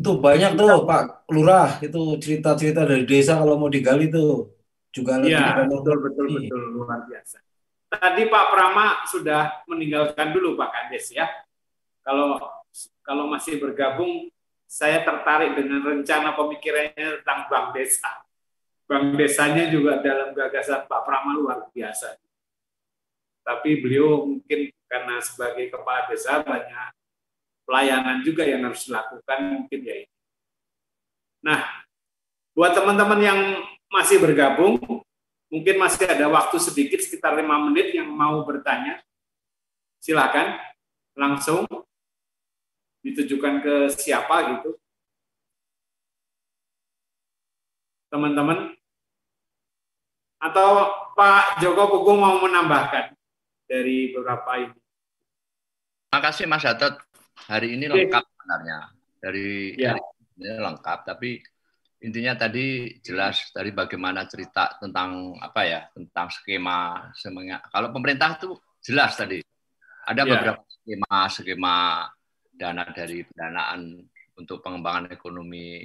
itu banyak tuh Pak Lurah itu cerita-cerita dari desa kalau mau digali tuh juga Iya, betul betul betul luar biasa. Tadi Pak Prama sudah meninggalkan dulu Pak Kades ya. Kalau kalau masih bergabung saya tertarik dengan rencana pemikirannya tentang bank desa. Bank desanya juga dalam gagasan Pak Prama luar biasa. Tapi beliau mungkin karena sebagai kepala desa banyak pelayanan juga yang harus dilakukan mungkin ya ini. Nah, buat teman-teman yang masih bergabung, mungkin masih ada waktu sedikit sekitar lima menit yang mau bertanya. Silakan langsung ditujukan ke siapa gitu. Teman-teman atau Pak Joko Pugu mau menambahkan dari beberapa ini. Terima kasih Mas Gatot. Hari ini lengkap sebenarnya. Dari, ya. hari ini lengkap, tapi intinya tadi jelas dari bagaimana cerita tentang apa ya, tentang skema semuanya. Kalau pemerintah itu jelas tadi. Ada ya. beberapa skema skema dana dari pendanaan untuk pengembangan ekonomi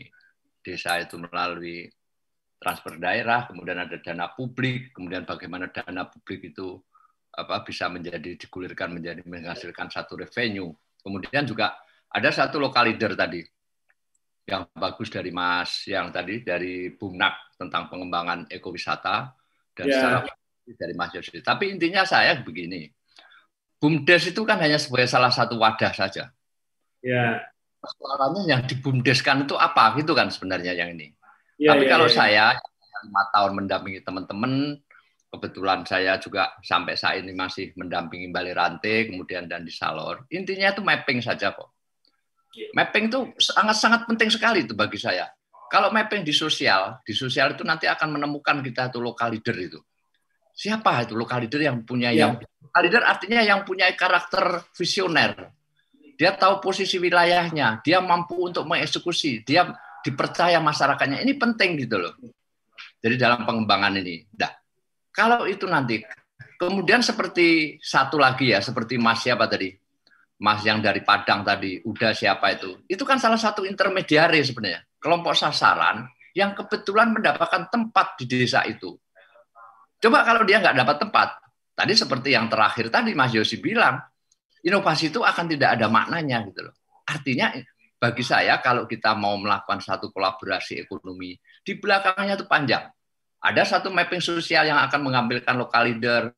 desa itu melalui transfer daerah, kemudian ada dana publik, kemudian bagaimana dana publik itu apa bisa menjadi digulirkan menjadi menghasilkan satu revenue. Kemudian juga ada satu lokal leader tadi yang bagus dari Mas yang tadi dari Bumnak tentang pengembangan ekowisata dan yeah. secara dari Mas Yosi. Tapi intinya saya begini, BUMDes itu kan hanya sebagai salah satu wadah saja. Ya. Persoalannya yang di BUMDeskan itu apa gitu kan sebenarnya yang ini. Ya, Tapi ya, kalau ya. saya lima tahun mendampingi teman-teman, kebetulan saya juga sampai saat ini masih mendampingi Bali Rantai, kemudian dan di Salor. Intinya itu mapping saja kok. Mapping itu sangat-sangat penting sekali itu bagi saya. Kalau mapping di sosial, di sosial itu nanti akan menemukan kita itu lokal leader itu. Siapa itu lokal leader yang punya ya. yang lokal leader artinya yang punya karakter visioner. Dia tahu posisi wilayahnya, dia mampu untuk mengeksekusi, dia dipercaya masyarakatnya. Ini penting gitu loh. Jadi dalam pengembangan ini. Nah, kalau itu nanti kemudian seperti satu lagi ya, seperti Mas siapa tadi? Mas yang dari Padang tadi, udah siapa itu? Itu kan salah satu intermediari sebenarnya, kelompok sasaran yang kebetulan mendapatkan tempat di desa itu. Coba kalau dia nggak dapat tempat, tadi seperti yang terakhir tadi Mas Yosi bilang, inovasi itu akan tidak ada maknanya gitu loh. Artinya bagi saya kalau kita mau melakukan satu kolaborasi ekonomi, di belakangnya itu panjang. Ada satu mapping sosial yang akan mengambilkan lokal leader,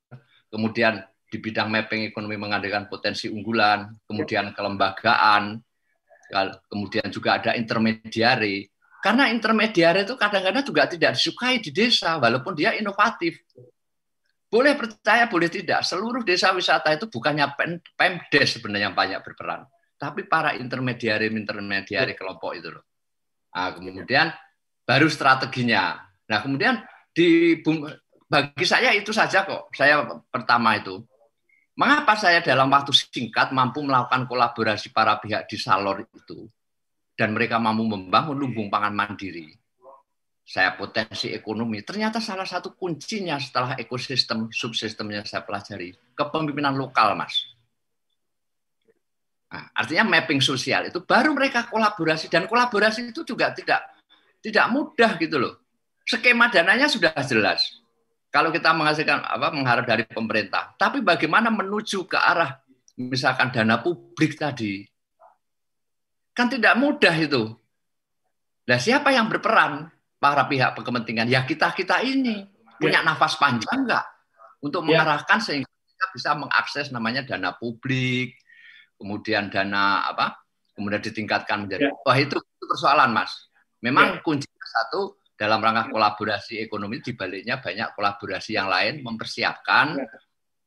kemudian di bidang mapping ekonomi mengadakan potensi unggulan, kemudian kelembagaan, kemudian juga ada intermediari. Karena intermediari itu kadang-kadang juga tidak disukai di desa, walaupun dia inovatif. Boleh percaya, boleh tidak. Seluruh desa wisata itu bukannya Pemdes sebenarnya yang banyak berperan, tapi para intermediari-intermediari kelompok itu loh. Nah, kemudian baru strateginya. Nah, kemudian di bagi saya itu saja kok. Saya pertama itu. Mengapa saya dalam waktu singkat mampu melakukan kolaborasi para pihak di Salor itu dan mereka mampu membangun lumbung pangan mandiri? Saya potensi ekonomi. Ternyata salah satu kuncinya setelah ekosistem subsistemnya saya pelajari kepemimpinan lokal, Mas. Nah, artinya mapping sosial itu baru mereka kolaborasi dan kolaborasi itu juga tidak tidak mudah gitu loh skema dananya sudah jelas. Kalau kita menghasilkan apa mengharap dari pemerintah, tapi bagaimana menuju ke arah misalkan dana publik tadi, kan tidak mudah itu. Nah, siapa yang berperan? Para pihak kepentingan. Ya kita kita ini punya ya. nafas panjang enggak untuk ya. mengarahkan sehingga kita bisa mengakses namanya dana publik, kemudian dana apa? Kemudian ditingkatkan menjadi. Ya. Wah itu, itu persoalan, Mas. Memang kuncinya satu dalam rangka kolaborasi ekonomi di baliknya banyak kolaborasi yang lain mempersiapkan ya.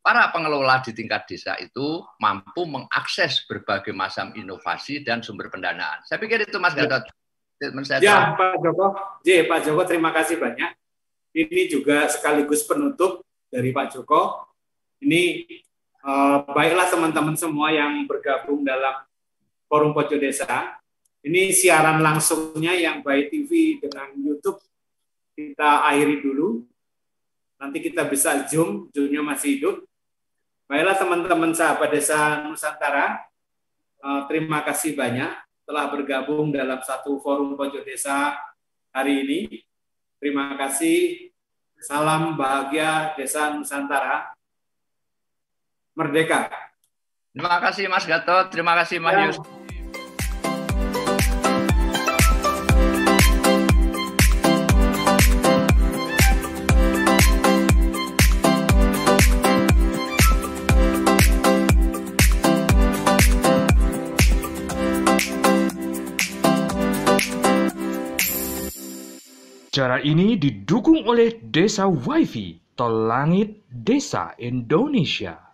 para pengelola di tingkat desa itu mampu mengakses berbagai macam inovasi dan sumber pendanaan. Saya pikir itu Mas ya. Gatot. Ya, Pak Joko. J, Pak Joko terima kasih banyak. Ini juga sekaligus penutup dari Pak Joko. Ini eh, baiklah teman-teman semua yang bergabung dalam Forum Pojok Desa ini siaran langsungnya yang by TV dengan YouTube kita akhiri dulu. Nanti kita bisa zoom, zoomnya masih hidup. Baiklah teman-teman sahabat desa Nusantara, eh, terima kasih banyak telah bergabung dalam satu forum pojok desa hari ini. Terima kasih. Salam bahagia desa Nusantara. Merdeka. Terima kasih Mas Gatot, terima kasih Mas ya. Yus. Acara ini didukung oleh Desa WiFi Tol Langit Desa Indonesia.